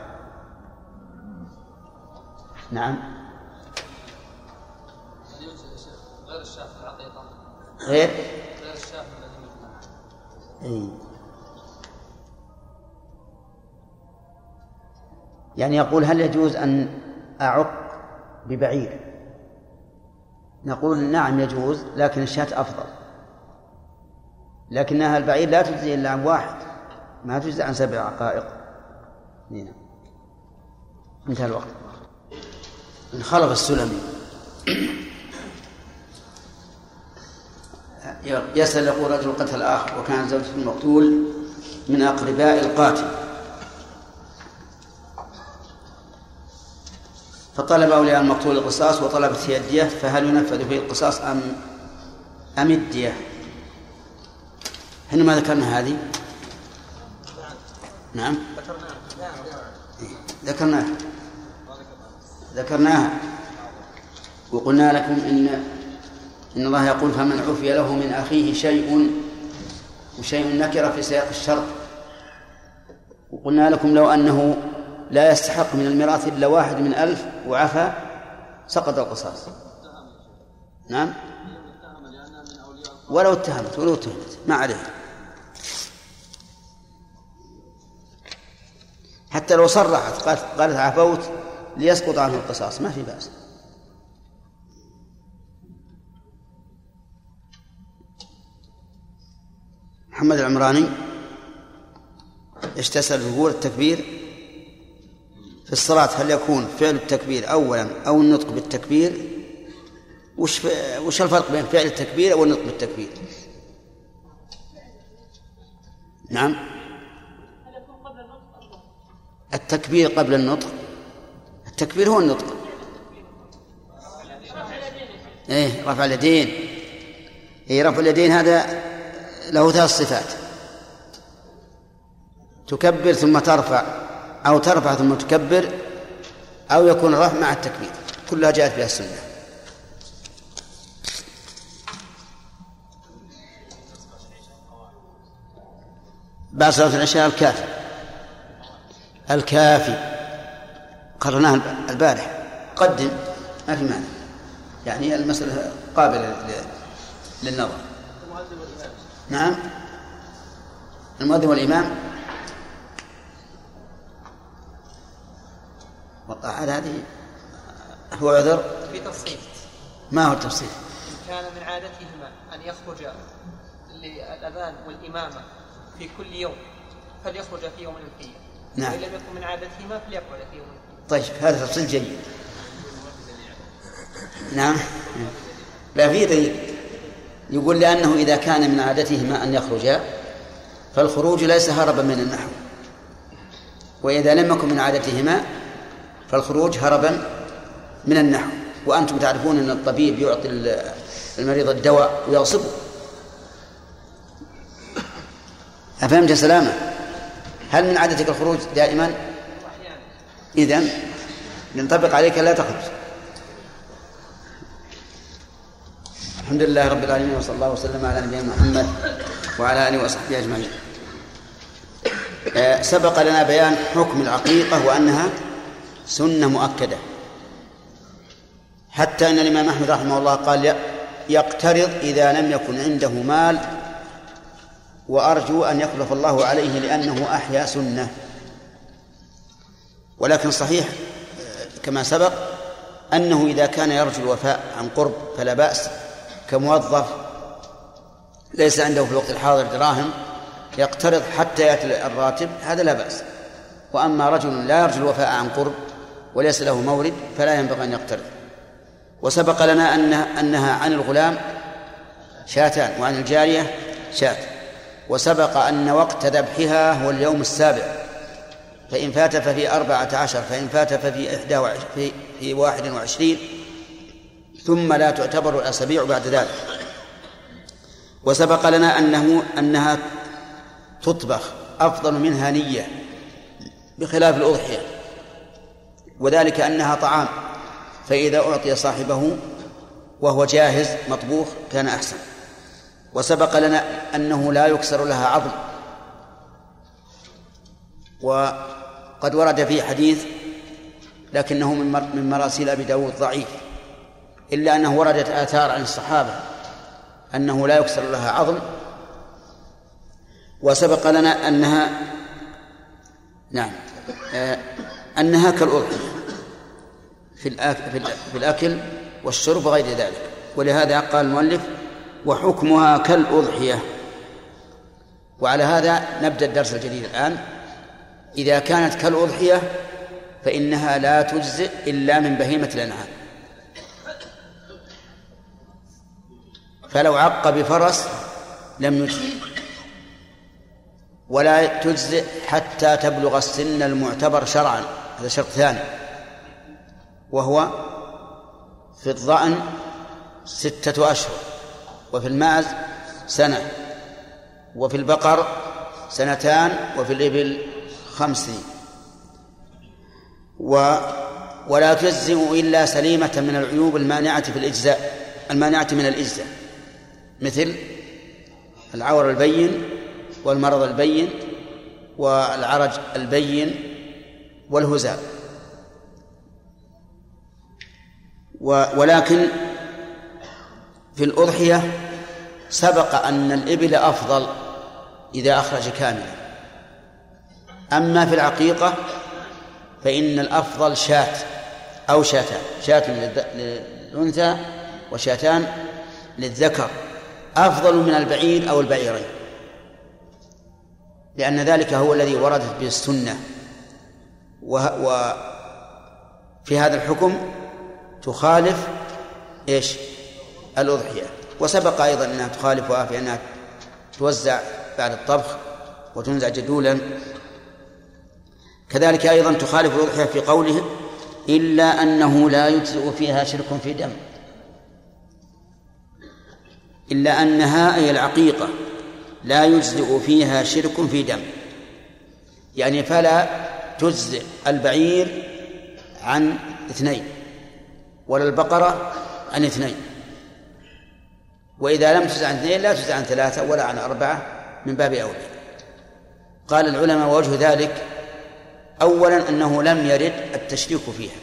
نعم. غير غير؟ الذي يعني يقول هل يجوز أن أعق ببعير؟ نقول نعم يجوز لكن الشاة أفضل. لكنها البعير لا تجزي إلا عن واحد ما تجزي عن سبع عقائق. نعم. انتهى الوقت. انخلق السلمي يسأل يقول رجل قتل آخر وكان زوجته المقتول من أقرباء القاتل. فطلب أولياء المقتول القصاص وطلبت هي الدية فهل ينفذ فيه القصاص أم أم الدية؟ إحنا ما ذكرنا هذه؟ نعم ذكرناها ذكرناها وقلنا لكم إن إن الله يقول فمن عفي له من أخيه شيء وشيء نكر في سياق الشرط وقلنا لكم لو أنه لا يستحق من الميراث إلا واحد من ألف وعفى سقط القصاص. نعم. ولو اتهمت ولو اتهمت. ما عليه. حتى لو صرحت قالت, قالت عفوت ليسقط عنه القصاص. ما في بأس. محمد العمراني إيش تسأل يقول التكبير؟ في الصلاة هل يكون فعل التكبير أولا أو النطق بالتكبير؟ وش وش الفرق بين فعل التكبير أو النطق بالتكبير؟ نعم. التكبير قبل النطق؟ التكبير هو النطق. إيه رفع اليدين. إيه رفع اليدين هذا له ثلاث صفات. تكبر ثم ترفع. أو ترفع ثم تكبر أو يكون الرفع مع التكبير. كلها جاءت بها السنة. بعد صلاة العشاء الكافي. الكافي. قررناه البارح. قدم. ما في مانع. يعني المسألة قابلة للنظر. نعم. المؤذن والإمام على هذه هو عذر؟ في تفصيل. ما هو التفصيل؟ كان من عادتهما أن يخرج للأذان والإمامة في كل يوم فليخرج في يوم الفية نعم. وإن لم يكن من عادتهما فليقعد في يوم الفية طيب هذا تفصيل جيد. نعم. لا في دليل. يقول لأنه إذا كان من عادتهما أن يخرجا فالخروج ليس هربا من النحو. وإذا لم يكن من عادتهما فالخروج هربا من النحو. وأنتم تعرفون أن الطبيب يعطي المريض الدواء ويغصبه. أفهمت سلامة؟ هل من عادتك الخروج دائما؟ إذن ينطبق عليك لا تخرج. الحمد لله رب العالمين وصلى الله وسلم على نبينا محمد وعلى آله وصحبه أجمعين. آه، سبق لنا بيان حكم العقيقة وأنها سنة مؤكدة. حتى أن الإمام أحمد رحمه الله قال يقترض إذا لم يكن عنده مال وأرجو أن يخلف الله عليه لأنه أحيا سنة. ولكن صحيح آه، كما سبق أنه إذا كان يرجو الوفاء عن قرب فلا بأس كموظف ليس عنده في الوقت الحاضر دراهم يقترض حتى يأتي الراتب هذا لا بأس وأما رجل لا يرجو الوفاء عن قرب وليس له مورد فلا ينبغي أن يقترض. وسبق لنا أنها, أنها عن الغلام شاتان وعن الجارية شات. وسبق أن وقت ذبحها هو اليوم السابع. فإن فات ففي أربعة عشر فإن فات ففي إحدى وعشرين في, في واحد وعشرين ثم لا تعتبر الأسابيع بعد ذلك. وسبق لنا أنه أنها تطبخ أفضل منها نية بخلاف الأضحية. وذلك أنها طعام فإذا أعطي صاحبه وهو جاهز مطبوخ كان أحسن. وسبق لنا أنه لا يكسر لها عظم. وقد ورد فيه حديث لكنه من مراسيل أبي داود ضعيف إلا أنه وردت آثار عن الصحابة أنه لا يكسر لها عظم. وسبق لنا أنها نعم آه أنها كالأضحية في الأكل, في الأكل والشرب وغير ذلك. ولهذا قال المؤلف وحكمها كالأضحية. وعلى هذا نبدأ الدرس الجديد الآن. إذا كانت كالأضحية فإنها لا تجزئ إلا من بهيمة الأنعام. فلو عق بفرس لم يجزئ ولا تجزئ حتى تبلغ السن المعتبر شرعا. هذا شرط ثاني وهو في الظأن ستة أشهر وفي الماعز سنة وفي البقر سنتان وفي الإبل خمس. سنين و ولا تجزئ إلا سليمة من العيوب المانعة في الإجزاء المانعة من الإجزاء مثل العور البين والمرض البين والعرج البين والهزال ولكن في الأضحية سبق أن الإبل أفضل إذا أخرج كاملا. أما في العقيقة فإن الأفضل شاة أو شاتان شاة للأنثى وشاتان للذكر أفضل من البعير أو البعيرين لأن ذلك هو الذي وردت به السنة. وفي هذا الحكم تخالف إيش؟ الأضحية. وسبق أيضا أنها تخالفها في أنها توزع بعد الطبخ وتنزع جدولا. كذلك أيضا تخالف الأضحية في قوله إلا أنه لا يجزئ فيها شرك في دم. إلا أنها أي العقيقة لا يجزئ فيها شرك في دم. يعني فلا تجزئ البعير عن اثنين ولا البقرة عن اثنين. وإذا لم تجزع عن اثنين لا تجزع عن ثلاثة ولا عن أربعة من باب أولى. قال العلماء وجه ذلك أولا أنه لم يرد التشريك فيها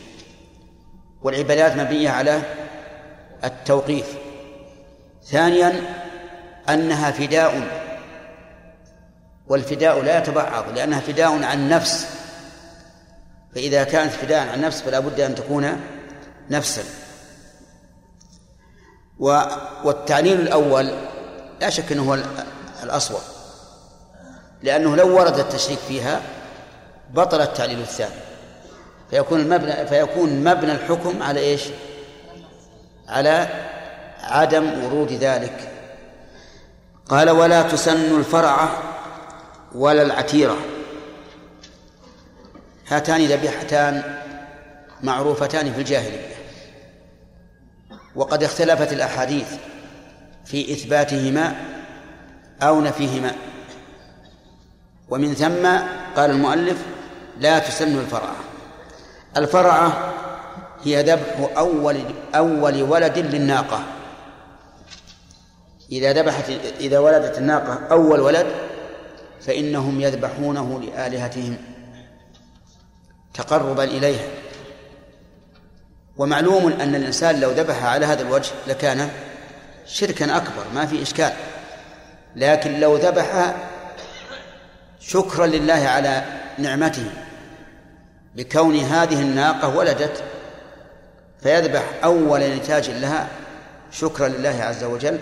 والعبادات مبنية على التوقيف. ثانيا أنها فداء والفداء لا يتبعض لأنها فداء عن نفس فإذا كانت فداء عن نفس فلا بد أن تكون نفسا. والتعليل الأول لا شك أنه هو الأصوب لأنه لو ورد التشريك فيها بطل التعليل الثاني. فيكون المبنى فيكون مبنى الحكم على إيش؟ على عدم ورود ذلك. قال ولا تسن الفرعة ولا العتيرة. هاتان ذبيحتان معروفتان في الجاهلية. وقد اختلفت الأحاديث في إثباتهما أو نفيهما. ومن ثم قال المؤلف لا تسن الفرعة الفرعة هي ذبح أول أول ولد للناقة. إذا ذبحت إذا ولدت الناقة أول ولد فإنهم يذبحونه لآلهتهم. تقربا إليها ومعلوم أن الإنسان لو ذبح على هذا الوجه لكان شركا أكبر ما في إشكال. لكن لو ذبح شكرا لله على نعمته بكون هذه الناقة ولدت فيذبح أول نتاج لها شكرا لله عز وجل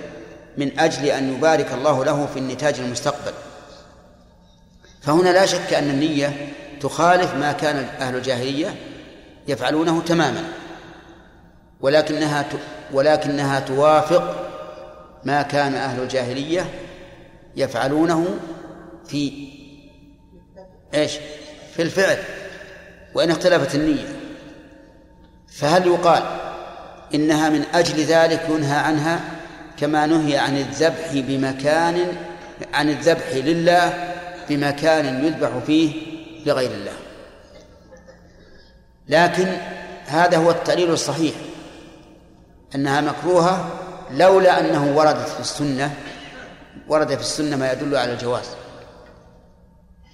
من أجل أن يبارك الله له في النتاج المستقبل. فهنا لا شك أن النية تخالف ما كان أهل الجاهلية يفعلونه تماما ولكنها ولكنها توافق ما كان أهل الجاهلية يفعلونه في إيش؟ في الفعل وإن اختلفت النية فهل يقال إنها من أجل ذلك ينهى عنها كما نهي عن الذبح بمكان عن الذبح لله بمكان يذبح فيه لغير الله. لكن هذا هو التعليل الصحيح أنها مكروهة لولا أنه وردت في السنة ورد في السنة ما يدل على الجواز.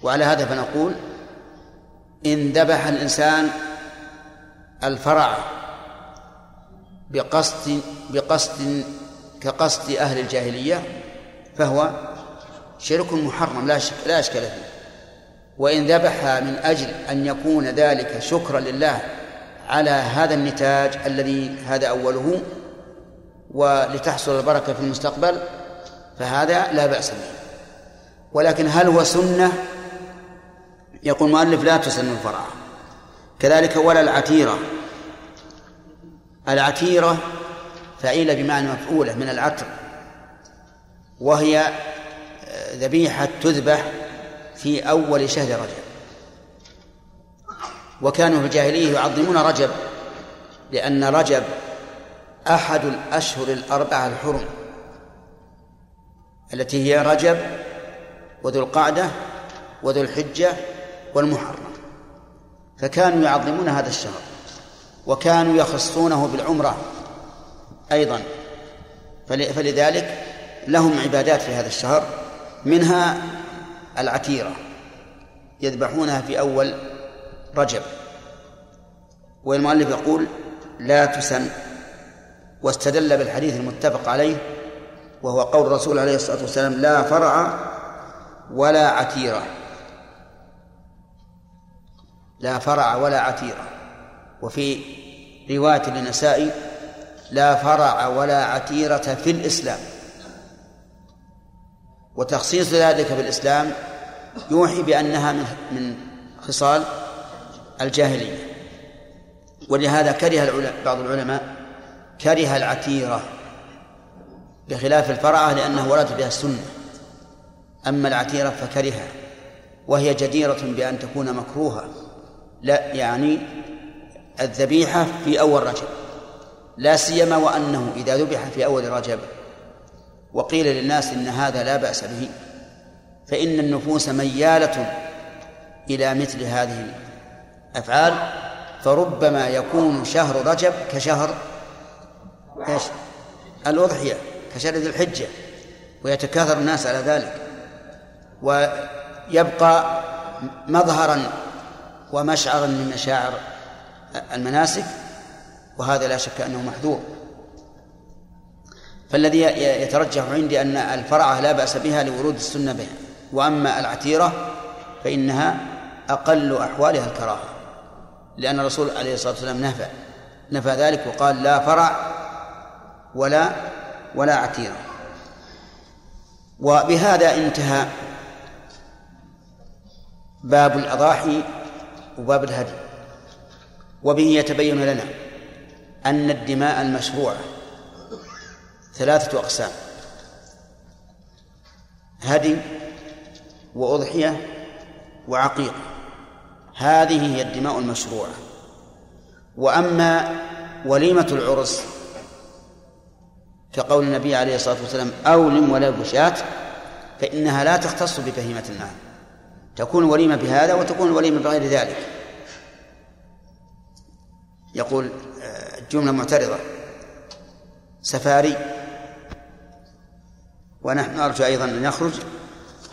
وعلى هذا فنقول إن ذبح الإنسان الفرع بقصد بقصد كقصد أهل الجاهلية فهو شرك محرم لا شك لا إشكال فيه. وإن ذبح من أجل أن يكون ذلك شكرا لله على هذا النتاج الذي هذا أوله ولتحصل البركة في المستقبل فهذا لا بأس به. ولكن هل هو سنة؟ يقول المؤلف لا تسن الفرع. كذلك ولا العتيرة. العتيرة فعيلة بمعنى مفعولة من العتر وهي ذبيحة تذبح في أول شهر رجب. وكانوا في الجاهلية يعظمون رجب لأن رجب أحد الأشهر الأربعة الحرم. التي هي رجب وذو القعدة وذو الحجة والمحرم. فكانوا يعظمون هذا الشهر وكانوا يخصونه بالعمرة أيضا. فلذلك لهم عبادات في هذا الشهر منها العتيرة يذبحونها في أول رجب. والمؤلف يقول لا تسن. واستدل بالحديث المتفق عليه وهو قول الرسول عليه الصلاة والسلام لا فرع ولا عتيرة. لا فرع ولا عتيرة. وفي رواية للنسائي لا فرع ولا عتيرة في الإسلام. وتخصيص ذلك في الإسلام يوحي بأنها من خصال الجاهلية. ولهذا كره بعض العلماء كره العتيرة بخلاف الفرعة لأنه ورد بها السنة. أما العتيرة فكرهها وهي جديرة بأن تكون مكروهة لا يعني الذبيحة في أول رجب لا سيما وأنه إذا ذبح في أول رجب وقيل للناس إن هذا لا بأس به فإن النفوس ميالة إلى مثل هذه الأفعال فربما يكون شهر رجب كشهر إيش؟ الأضحية كشهر ذي الحجة ويتكاثر الناس على ذلك ويبقى مظهرا ومشعرا من مشاعر المناسك وهذا لا شك أنه محذور فالذي يترجح عندي أن الفرعة لا بأس بها لورود السنة بها وأما العتيرة فإنها أقل أحوالها الكراهة لأن الرسول عليه الصلاة والسلام نفى نفى ذلك وقال لا فرع ولا ولا عتيرة. وبهذا انتهى باب الأضاحي وباب الهدي وبه يتبين لنا أن الدماء المشروعة. ثلاثة أقسام. هدي وأضحية وعقيقة هذه هي الدماء المشروعة. وأما وليمة العرس كقول النبي عليه الصلاة والسلام أولم ولا بشاة فإنها لا تختص ببهيمة النعم تكون وليمة بهذا وتكون وليمة بغير ذلك. يقول آه، جملة معترضة. سفاري ونحن نرجو أيضا أن يخرج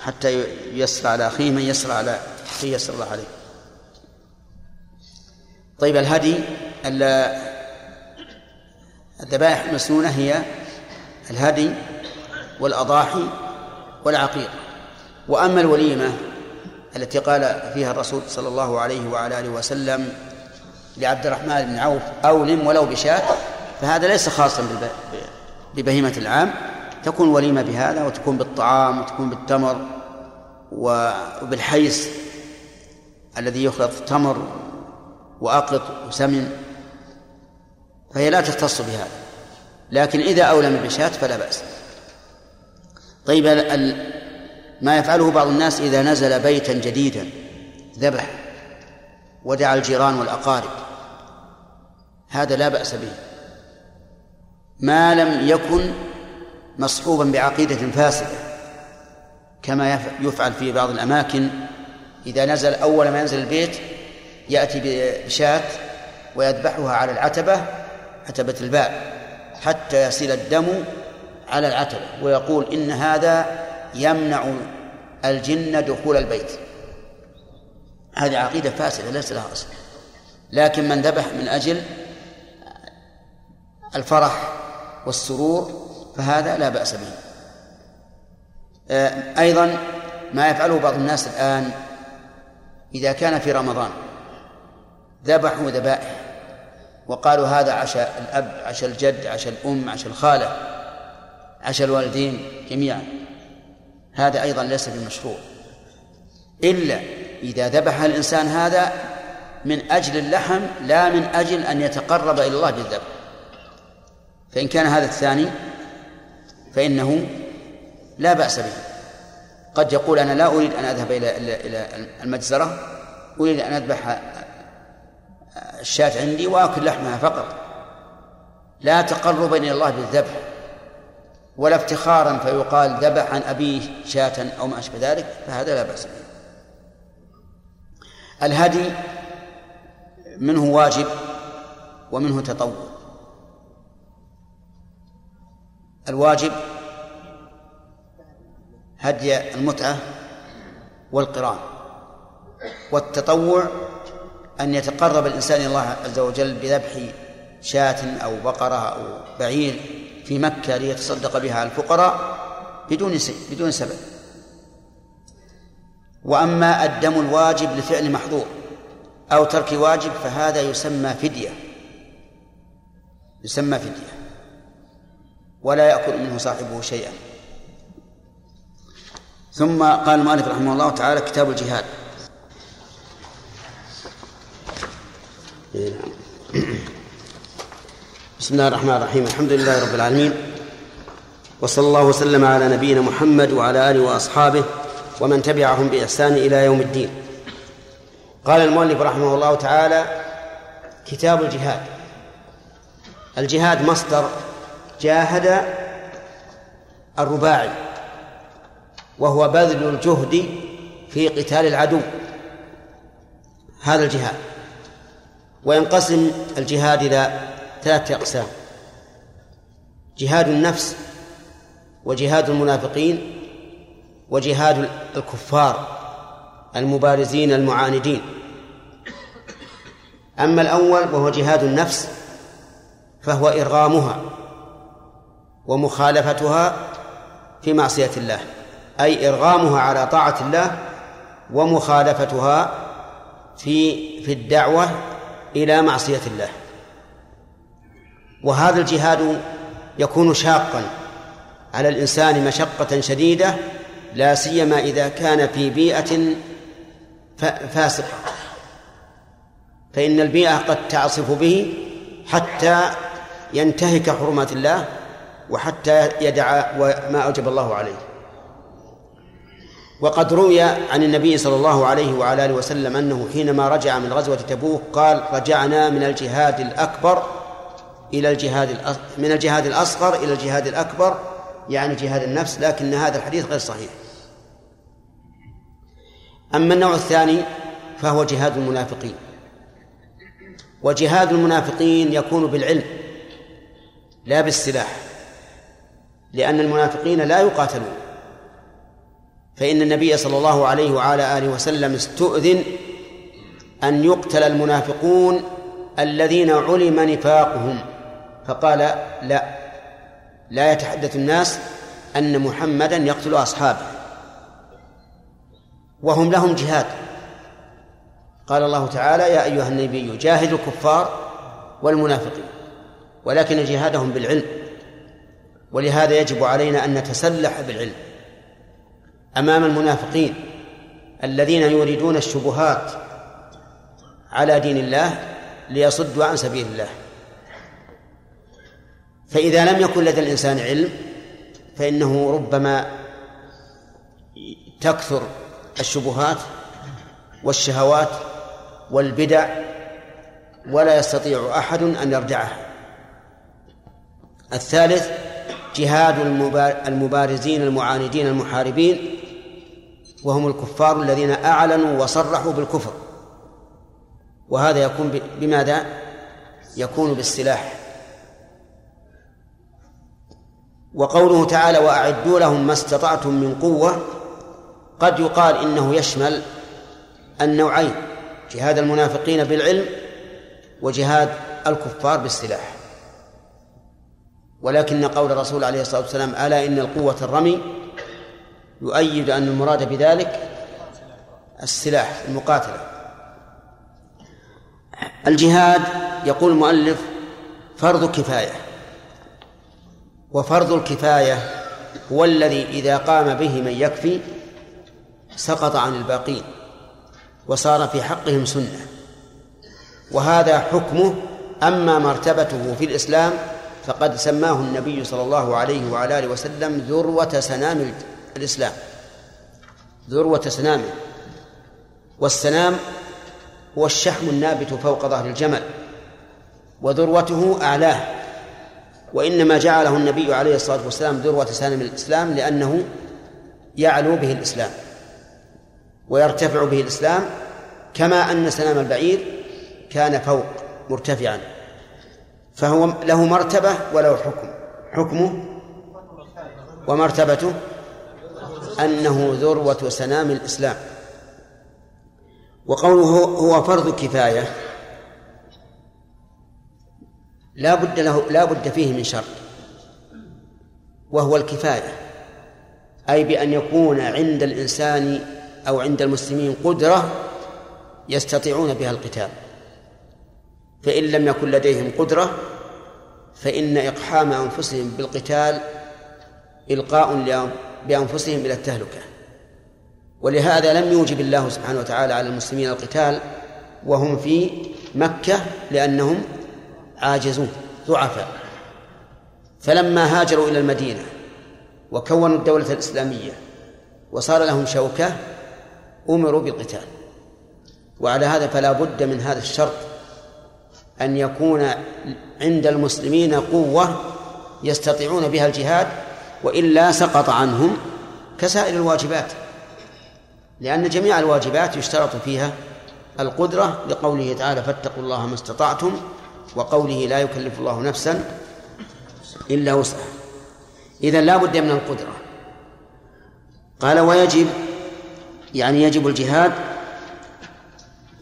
حتى يسر على أخيه من يسر على أخيه يسر الله عليه. طيب الهدي الذبائح المسنونة هي الهدي والأضاحي والعقيقة وأما الوليمة التي قال فيها الرسول صلى الله عليه وعلى آله وسلم لعبد الرحمن بن عوف أولم ولو بشاة فهذا ليس خاصا ببهيمة العام تكون وليمة بهذا وتكون بالطعام وتكون بالتمر وبالحيس الذي يخلط تمر وأقط وسمن فهي لا تختص بهذا. لكن إذا أولم بشاة فلا بأس. طيب ما يفعله بعض الناس إذا نزل بيتا جديدا ذبح ودعا الجيران والأقارب. هذا لا بأس به. ما لم يكن مصحوبا بعقيدة فاسدة كما يفعل في بعض الأماكن. إذا نزل أول ما ينزل البيت يأتي بشاة ويذبحها على العتبة عتبة الباب حتى يصل الدم على العتبة ويقول إن هذا يمنع الجن دخول البيت. هذه عقيدة فاسدة ليس لها أصل. لكن من ذبح من أجل الفرح والسرور فهذا لا بأس به. آه، أيضا ما يفعله بعض الناس الآن إذا كان في رمضان ذبحوا ذبائح وقالوا هذا عشاء الأب عشاء الجد عشاء الأم عشاء الخالة عشاء الوالدين جميعا. هذا أيضا ليس بمشروع. إلا إذا ذبح الإنسان هذا من أجل اللحم لا من أجل أن يتقرب إلى الله بالذبح. فإن كان هذا الثاني فإنه لا بأس به. قد يقول أنا لا أريد أن أذهب إلى إلى المجزرة أريد أن أذبح الشاة عندي وآكل لحمها فقط. لا تقربا إلى الله بالذبح ولا افتخارا فيقال ذبح عن أبيه شاة أو ما أشبه ذلك فهذا لا بأس به. الهدي منه واجب ومنه تطوع. الواجب هدي المتعة والقران والتطوع أن يتقرب الإنسان إلى الله عز وجل بذبح شاة أو بقرة أو بعير في مكة ليتصدق بها على الفقراء بدون بدون سبب. وأما الدم الواجب لفعل محظور أو ترك واجب فهذا يسمى فدية. يسمى فدية. ولا يأكل منه صاحبه شيئا. ثم قال المؤلف رحمه الله تعالى كتاب الجهاد. بسم الله الرحمن الرحيم. الحمد لله رب العالمين. وصلى الله وسلم على نبينا محمد وعلى آله وأصحابه ومن تبعهم بإحسان إلى يوم الدين. قال المؤلف رحمه الله تعالى كتاب الجهاد. الجهاد مصدر جاهد الرباعي وهو بذل الجهد في قتال العدو. هذا الجهاد وينقسم الجهاد إلى ثلاثة أقسام جهاد النفس وجهاد المنافقين وجهاد الكفار المبارزين المعاندين. أما الأول وهو جهاد النفس فهو إرغامها. ومخالفتها في معصية الله أي إرغامها على طاعة الله ومخالفتها في في الدعوة إلى معصية الله. وهذا الجهاد يكون شاقا على الإنسان مشقة شديدة لا سيما إذا كان في بيئة فاسقة. فإن البيئة قد تعصف به حتى ينتهك حرمات الله وحتى يدع ما أوجب الله عليه. وقد روي عن النبي صلى الله عليه وعلى آله وسلم أنه حينما رجع من غزوة تبوك قال رجعنا من الجهاد الأكبر إلى الجهاد من الجهاد الأصغر إلى الجهاد الأكبر يعني جهاد النفس لكن هذا الحديث غير صحيح. أما النوع الثاني فهو جهاد المنافقين. وجهاد المنافقين يكون بالعلم لا بالسلاح. لأن المنافقين لا يقاتلون. فإن النبي صلى الله عليه وعلى آله وسلم استؤذن أن يقتل المنافقون الذين علم نفاقهم. فقال لا لا يتحدث الناس أن محمدا يقتل أصحابه. وهم لهم جهاد. قال الله تعالى يا أيها النبي جاهد الكفار والمنافقين ولكن جهادهم بالعلم. ولهذا يجب علينا أن نتسلح بالعلم أمام المنافقين الذين يريدون الشبهات على دين الله ليصدوا عن سبيل الله. فإذا لم يكن لدى الإنسان علم فإنه ربما تكثر الشبهات والشهوات والبدع ولا يستطيع أحد أن يردعها الثالث جهاد المبارزين المعاندين المحاربين وهم الكفار الذين أعلنوا وصرحوا بالكفر. وهذا يكون بماذا؟ يكون بالسلاح. وقوله تعالى وأعدوا لهم ما استطعتم من قوة قد يقال إنه يشمل النوعين جهاد المنافقين بالعلم وجهاد الكفار بالسلاح. ولكن قول الرسول عليه الصلاة والسلام ألا إن القوة الرمي؟ يؤيد أن المراد بذلك السلاح المقاتلة. الجهاد يقول المؤلف فرض كفاية. وفرض الكفاية هو الذي إذا قام به من يكفي سقط عن الباقين وصار في حقهم سنة. وهذا حكمه أما مرتبته في الإسلام فقد سماه النبي صلى الله عليه وعلى آله وسلم ذروة سنام الإسلام. ذروة سنامه والسنام هو الشحم النابت فوق ظهر الجمل وذروته أعلاه وإنما جعله النبي عليه الصلاة والسلام ذروة سنام الإسلام لأنه يعلو به الإسلام ويرتفع به الإسلام كما أن سنام البعير كان فوق مرتفعا. فهو له مرتبة وله حكم. حكمه ومرتبته أنه ذروة سنام الإسلام. وقوله هو فرض كفاية لا بد له لا بد فيه من شرط. وهو الكفاية. أي بأن يكون عند الإنسان أو عند المسلمين قدرة يستطيعون بها القتال. فإن لم يكن لديهم قدرة فإن إقحام أنفسهم بالقتال إلقاء بأنفسهم إلى التهلكة. ولهذا لم يوجب الله سبحانه وتعالى على المسلمين القتال وهم في مكة لأنهم عاجزون ضعفاء. فلما هاجروا إلى المدينة وكونوا الدولة الإسلامية وصار لهم شوكة أمروا بالقتال. وعلى هذا فلا بد من هذا الشرط أن يكون عند المسلمين قوة يستطيعون بها الجهاد وإلا سقط عنهم كسائر الواجبات لأن جميع الواجبات يشترط فيها القدرة لقوله تعالى فاتقوا الله ما استطعتم وقوله لا يكلف الله نفسا إلا وسعها إذا لا بد من القدرة. قال ويجب يعني يجب الجهاد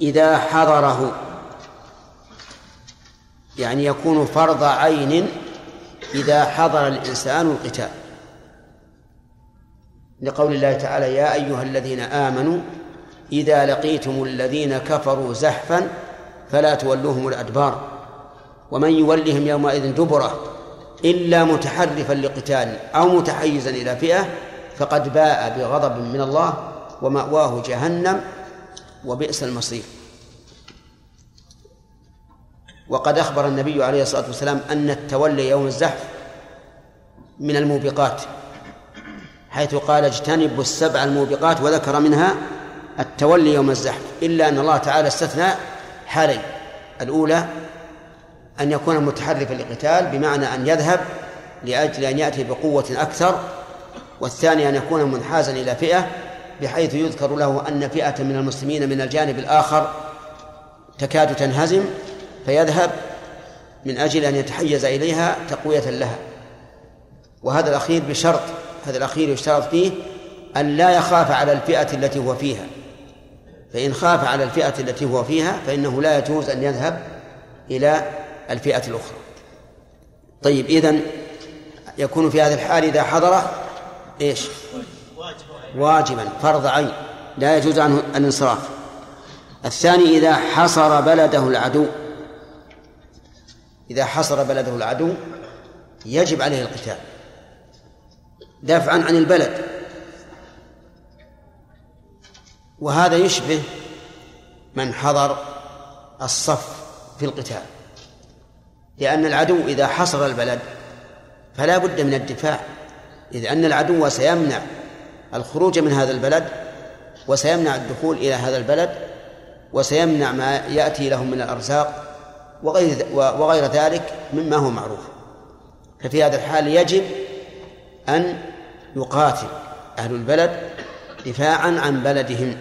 إذا حضره يعني يكون فرض عين إذا حضر الإنسان القتال. لقول الله تعالى يا أيها الذين آمنوا إذا لقيتم الذين كفروا زحفا فلا تولوهم الأدبار. ومن يولهم يومئذ دبره إلا متحرفا لقتال أو متحيزا إلى فئة فقد باء بغضب من الله ومأواه جهنم وبئس المصير. وقد أخبر النبي عليه الصلاة والسلام أن التولي يوم الزحف من الموبقات حيث قال اجتنبوا السبع الموبقات وذكر منها التولي يوم الزحف إلا أن الله تعالى استثنى حالين الأولى أن يكون متحرفا للقتال بمعنى أن يذهب لأجل أن يأتي بقوة أكثر والثاني أن يكون منحازا إلى فئة بحيث يذكر له أن فئة من المسلمين من الجانب الآخر تكاد تنهزم. فيذهب من أجل أن يتحيز إليها تقوية لها. وهذا الأخير بشرط هذا الأخير يشترط فيه أن لا يخاف على الفئة التي هو فيها. فإن خاف على الفئة التي هو فيها فإنه لا يجوز أن يذهب إلى الفئة الأخرى. طيب إذن يكون في هذه الحال إذا حضر إيش؟ واجبا فرض عين لا يجوز عنه الانصراف. الثاني إذا حصر بلده العدو. إذا حصر بلده العدو يجب عليه القتال. دافعا عن البلد. وهذا يشبه من حضر الصف في القتال. لأن العدو إذا حصر البلد فلا بد من الدفاع. إذ أن العدو سيمنع الخروج من هذا البلد وسيمنع الدخول إلى هذا البلد وسيمنع ما يأتي لهم من الأرزاق. وغير وغير ذلك مما هو معروف. ففي هذا الحال يجب أن يقاتل أهل البلد دفاعا عن بلدهم.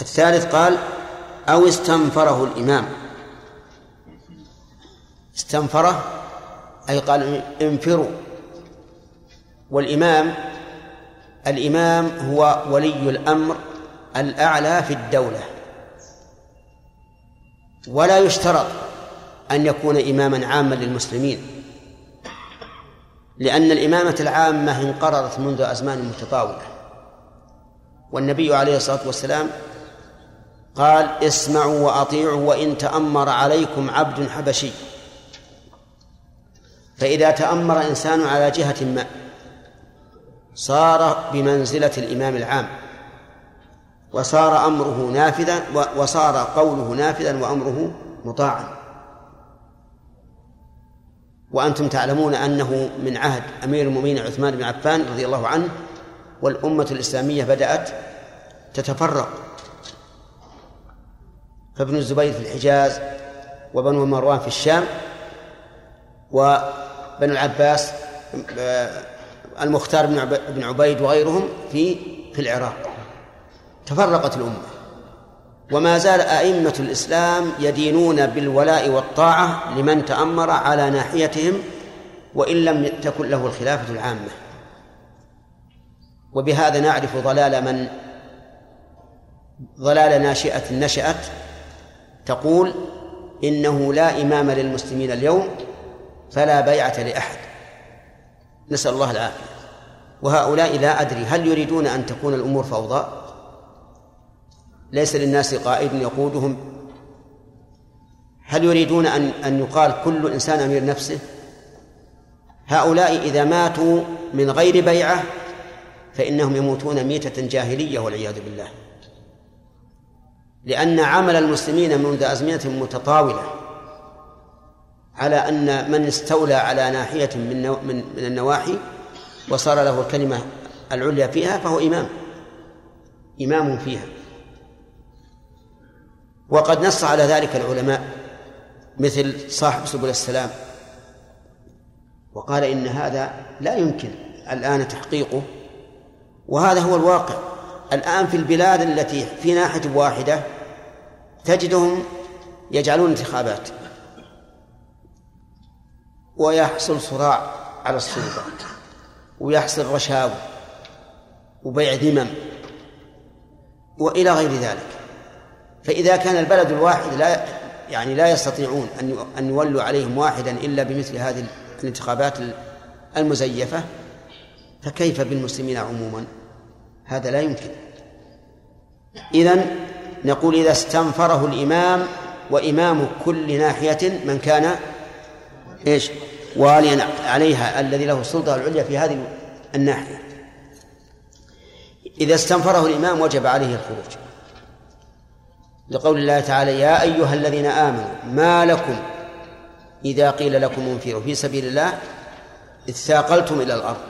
الثالث قال أو استنفره الإمام. استنفره أي قال انفروا. والإمام الإمام هو ولي الأمر الأعلى في الدولة. ولا يشترط أن يكون إماما عاما للمسلمين لأن الإمامة العامة انقرضت منذ أزمان متطاولة والنبي عليه الصلاة والسلام قال اسمعوا وأطيعوا وإن تأمر عليكم عبد حبشي. فإذا تأمر إنسان على جهة ما صار بمنزلة الإمام العام. وصار أمره نافذا وصار قوله نافذا وأمره مطاعا. وأنتم تعلمون أنه من عهد أمير المؤمنين عثمان بن عفان رضي الله عنه والأمة الإسلامية بدأت تتفرق. فابن الزبير في الحجاز وبنو مروان في الشام وبنو العباس المختار بن عبيد وغيرهم في في العراق. تفرقت الأمة. وما زال أئمة الإسلام يدينون بالولاء والطاعة لمن تأمر على ناحيتهم وإن لم تكن له الخلافة العامة. وبهذا نعرف ضلال من ضلال ناشئة نشأت تقول إنه لا إمام للمسلمين اليوم فلا بيعة لأحد. نسأل الله العافية. وهؤلاء لا أدري هل يريدون أن تكون الأمور فوضى؟ ليس للناس قائد يقودهم؟ هل يريدون أن أن يقال كل إنسان أمير نفسه؟ هؤلاء إذا ماتوا من غير بيعة فإنهم يموتون ميتة جاهلية والعياذ بالله. لأن عمل المسلمين منذ أزمنة متطاولة على أن من استولى على ناحية من من من النواحي وصار له الكلمة العليا فيها فهو إمام. إمام فيها. وقد نص على ذلك العلماء مثل صاحب سبل السلام وقال إن هذا لا يمكن الآن تحقيقه وهذا هو الواقع. الآن في البلاد التي في ناحية واحدة تجدهم يجعلون انتخابات ويحصل صراع على السلطة ويحصل رشاوى وبيع ذمم وإلى غير ذلك. فإذا كان البلد الواحد لا يعني لا يستطيعون أن أن يولوا عليهم واحدا إلا بمثل هذه الانتخابات المزيفة فكيف بالمسلمين عموما؟ هذا لا يمكن. إذن نقول إذا استنفره الإمام وإمام كل ناحية من كان إيش؟ واليا عليها الذي له السلطة العليا في هذه الناحية. إذا استنفره الإمام وجب عليه الخروج. لقول الله تعالى يا أيها الذين آمنوا ما لكم إذا قيل لكم انفروا في سبيل الله إذ ثاقلتم إلى الأرض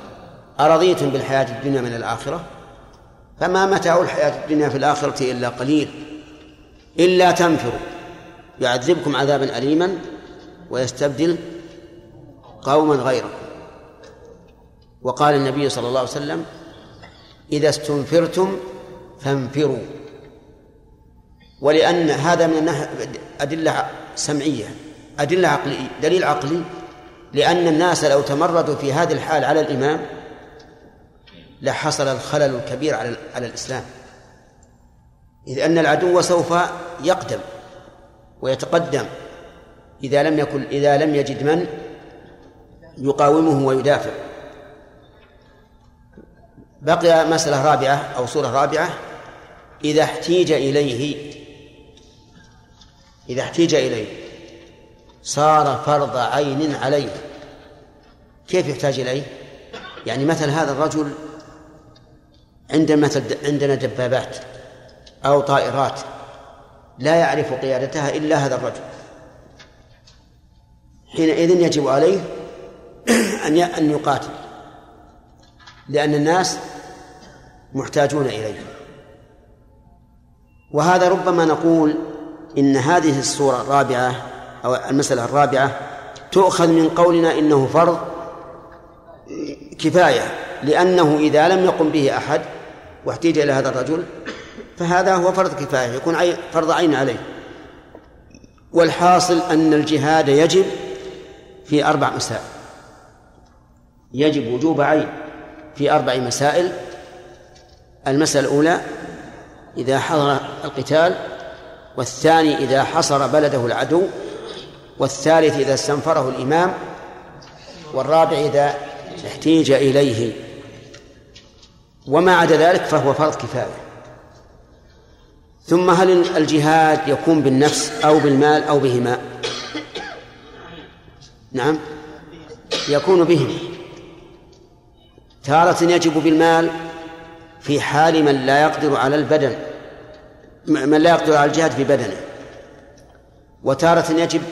أرضيتم بالحياة الدنيا من الآخرة؟ فما متاع الحياة الدنيا في الآخرة إلا قليل إلا تنفروا يعذبكم عذابا أليما ويستبدل قوما غيركم. وقال النبي صلى الله عليه وسلم إذا استنفرتم فانفروا. ولأن هذا من أدلة سمعية أدلة عقلية دليل عقلي لأن الناس لو تمردوا في هذه الحال على الإمام لحصل الخلل الكبير على على الإسلام. إذ أن العدو سوف يقدم ويتقدم إذا لم يكن إذا لم يجد من يقاومه ويدافع. بقي مسألة رابعة أو صورة رابعة إذا احتيج إليه إذا احتيج إليه. صار فرض عين عليه. كيف يحتاج إليه؟ يعني مثل هذا الرجل عندما عندنا دبابات أو طائرات لا يعرف قيادتها إلا هذا الرجل. حينئذ يجب عليه (clears throat) أن أن يقاتل. لأن الناس محتاجون إليه. وهذا ربما نقول إن هذه الصورة الرابعة أو المسألة الرابعة تؤخذ من قولنا إنه فرض كفاية لأنه إذا لم يقم به أحد واحتيج إلى هذا الرجل فهذا هو فرض كفاية يكون فرض عين عليه. والحاصل أن الجهاد يجب في أربع مسائل. يجب وجوب عين في أربع مسائل. المسألة الأولى إذا حضر القتال والثاني إذا حصر بلده العدو والثالث إذا استنفره الإمام والرابع إذا احتيج إليه. وما عدا ذلك فهو فرض كفاية. ثم هل الجهاد يكون بالنفس أو بالمال أو بهما؟ نعم. يكون بهما تارة يجب بالمال في حال من لا يقدر على البدن. من لا يقدر على الجهاد في بدنه. وتارة يجب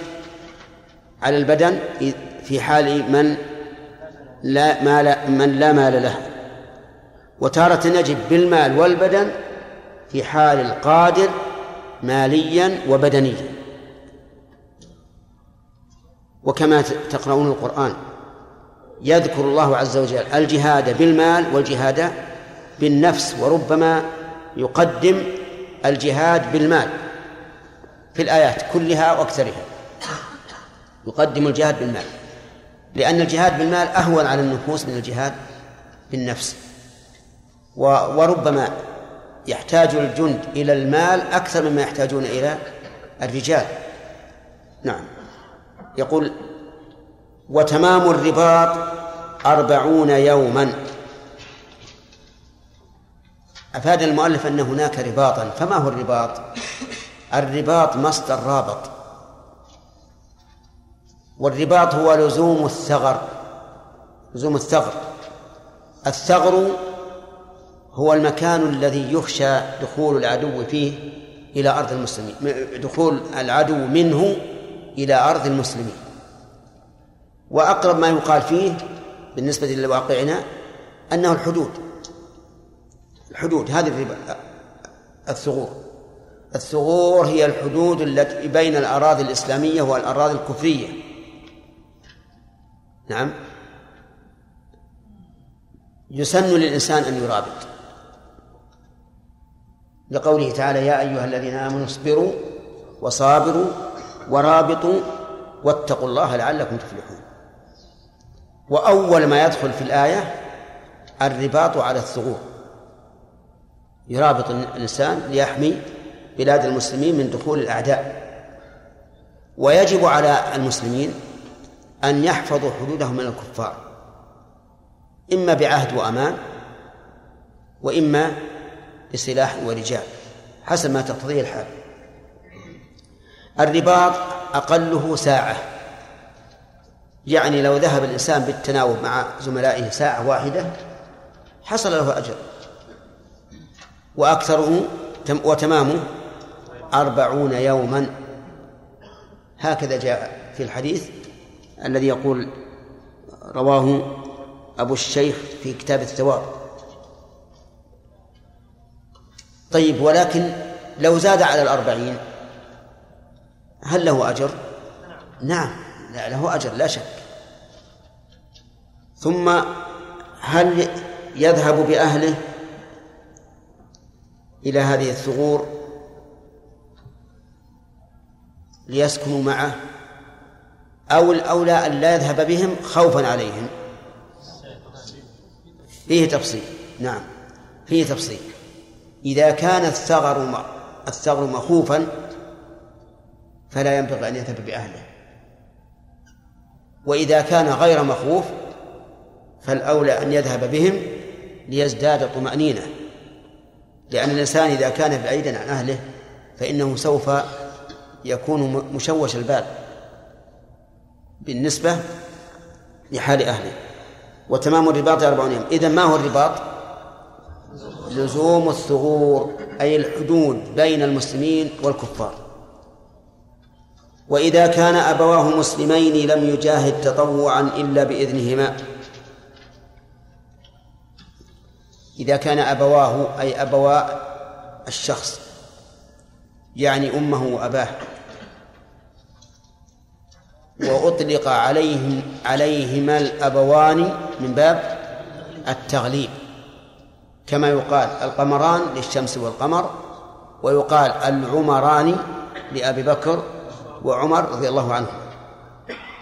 على البدن في حال من لا مال من لا مال له وتارة يجب بالمال والبدن في حال القادر ماليا وبدنيا. وكما تقرؤون القرآن يذكر الله عز وجل الجهاد بالمال والجهاد بالنفس وربما يقدم الجهاد بالمال في الآيات كلها وأكثرها. يقدم الجهاد بالمال. لأن الجهاد بالمال أهون على النفوس من الجهاد بالنفس. وربما يحتاج الجند إلى المال أكثر مما يحتاجون إلى الرجال. نعم. يقول وتمام الرباط أربعون يوما. أفاد المؤلف أن هناك رباطا. فما هو الرباط؟ الرباط مصدر رابط. والرباط هو لزوم الثغر. لزوم الثغر. الثغر هو المكان الذي يخشى دخول العدو فيه إلى أرض المسلمين. دخول العدو منه إلى أرض المسلمين. وأقرب ما يقال فيه بالنسبة لواقعنا أنه الحدود. الحدود. هذه الثغور. الثغور هي الحدود التي بين الأراضي الإسلامية والأراضي الكفرية. نعم. يسن للإنسان أن يرابط. لقوله تعالى يا أيها الذين آمنوا اصبروا وصابروا ورابطوا واتقوا الله لعلكم تفلحون. وأول ما يدخل في الآية الرباط على الثغور. يرابط الإنسان ليحمي بلاد المسلمين من دخول الأعداء. ويجب على المسلمين أن يحفظوا حدودهم من الكفار إما بعهد وأمان وإما بسلاح ورجال حسب ما تقتضيه الحال. الرباط أقله ساعة يعني لو ذهب الإنسان بالتناوب مع زملائه ساعة واحدة حصل له أجر. وأكثره وتمامه أربعون يوما. هكذا جاء في الحديث الذي يقول رواه أبو الشيخ في كتاب الثواب. طيب ولكن لو زاد على الأربعين هل له أجر؟ نعم لا له أجر لا شك. ثم هل يذهب بأهله؟ إلى هذه الثغور ليسكنوا معه أو الأولى أن لا يذهب بهم خوفا عليهم. فيه تفصيل. نعم فيه تفصيل. إذا كان الثغر الثغر مخوفا فلا ينبغي أن يذهب بأهله. وإذا كان غير مخوف فالأولى أن يذهب بهم ليزداد طمأنينة. لأن الإنسان إذا كان بعيدا عن أهله فإنه سوف يكون مشوش البال بالنسبة لحال أهله. وتمام الرباط أربعون يوم. إذا ما هو الرباط؟ لزوم الثغور أي الحدود بين المسلمين والكفار. وإذا كان أبواه مسلمين لم يجاهد تطوعا إلا بإذنهما. إذا كان أبواه أي أبوا الشخص يعني أمه وأباه وأطلق عليهم عليهما الأبوان من باب التغليب كما يقال القمران للشمس والقمر ويقال العمران لأبي بكر وعمر رضي الله عنهم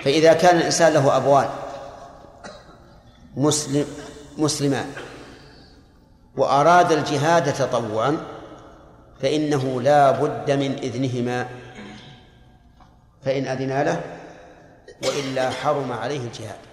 فإذا كان الإنسان له أبوان مسلم مسلمان وأراد الجهاد تطوعا فإنه لا بد من إذنهما. فإن أذنا له وإلا حرم عليه الجهاد.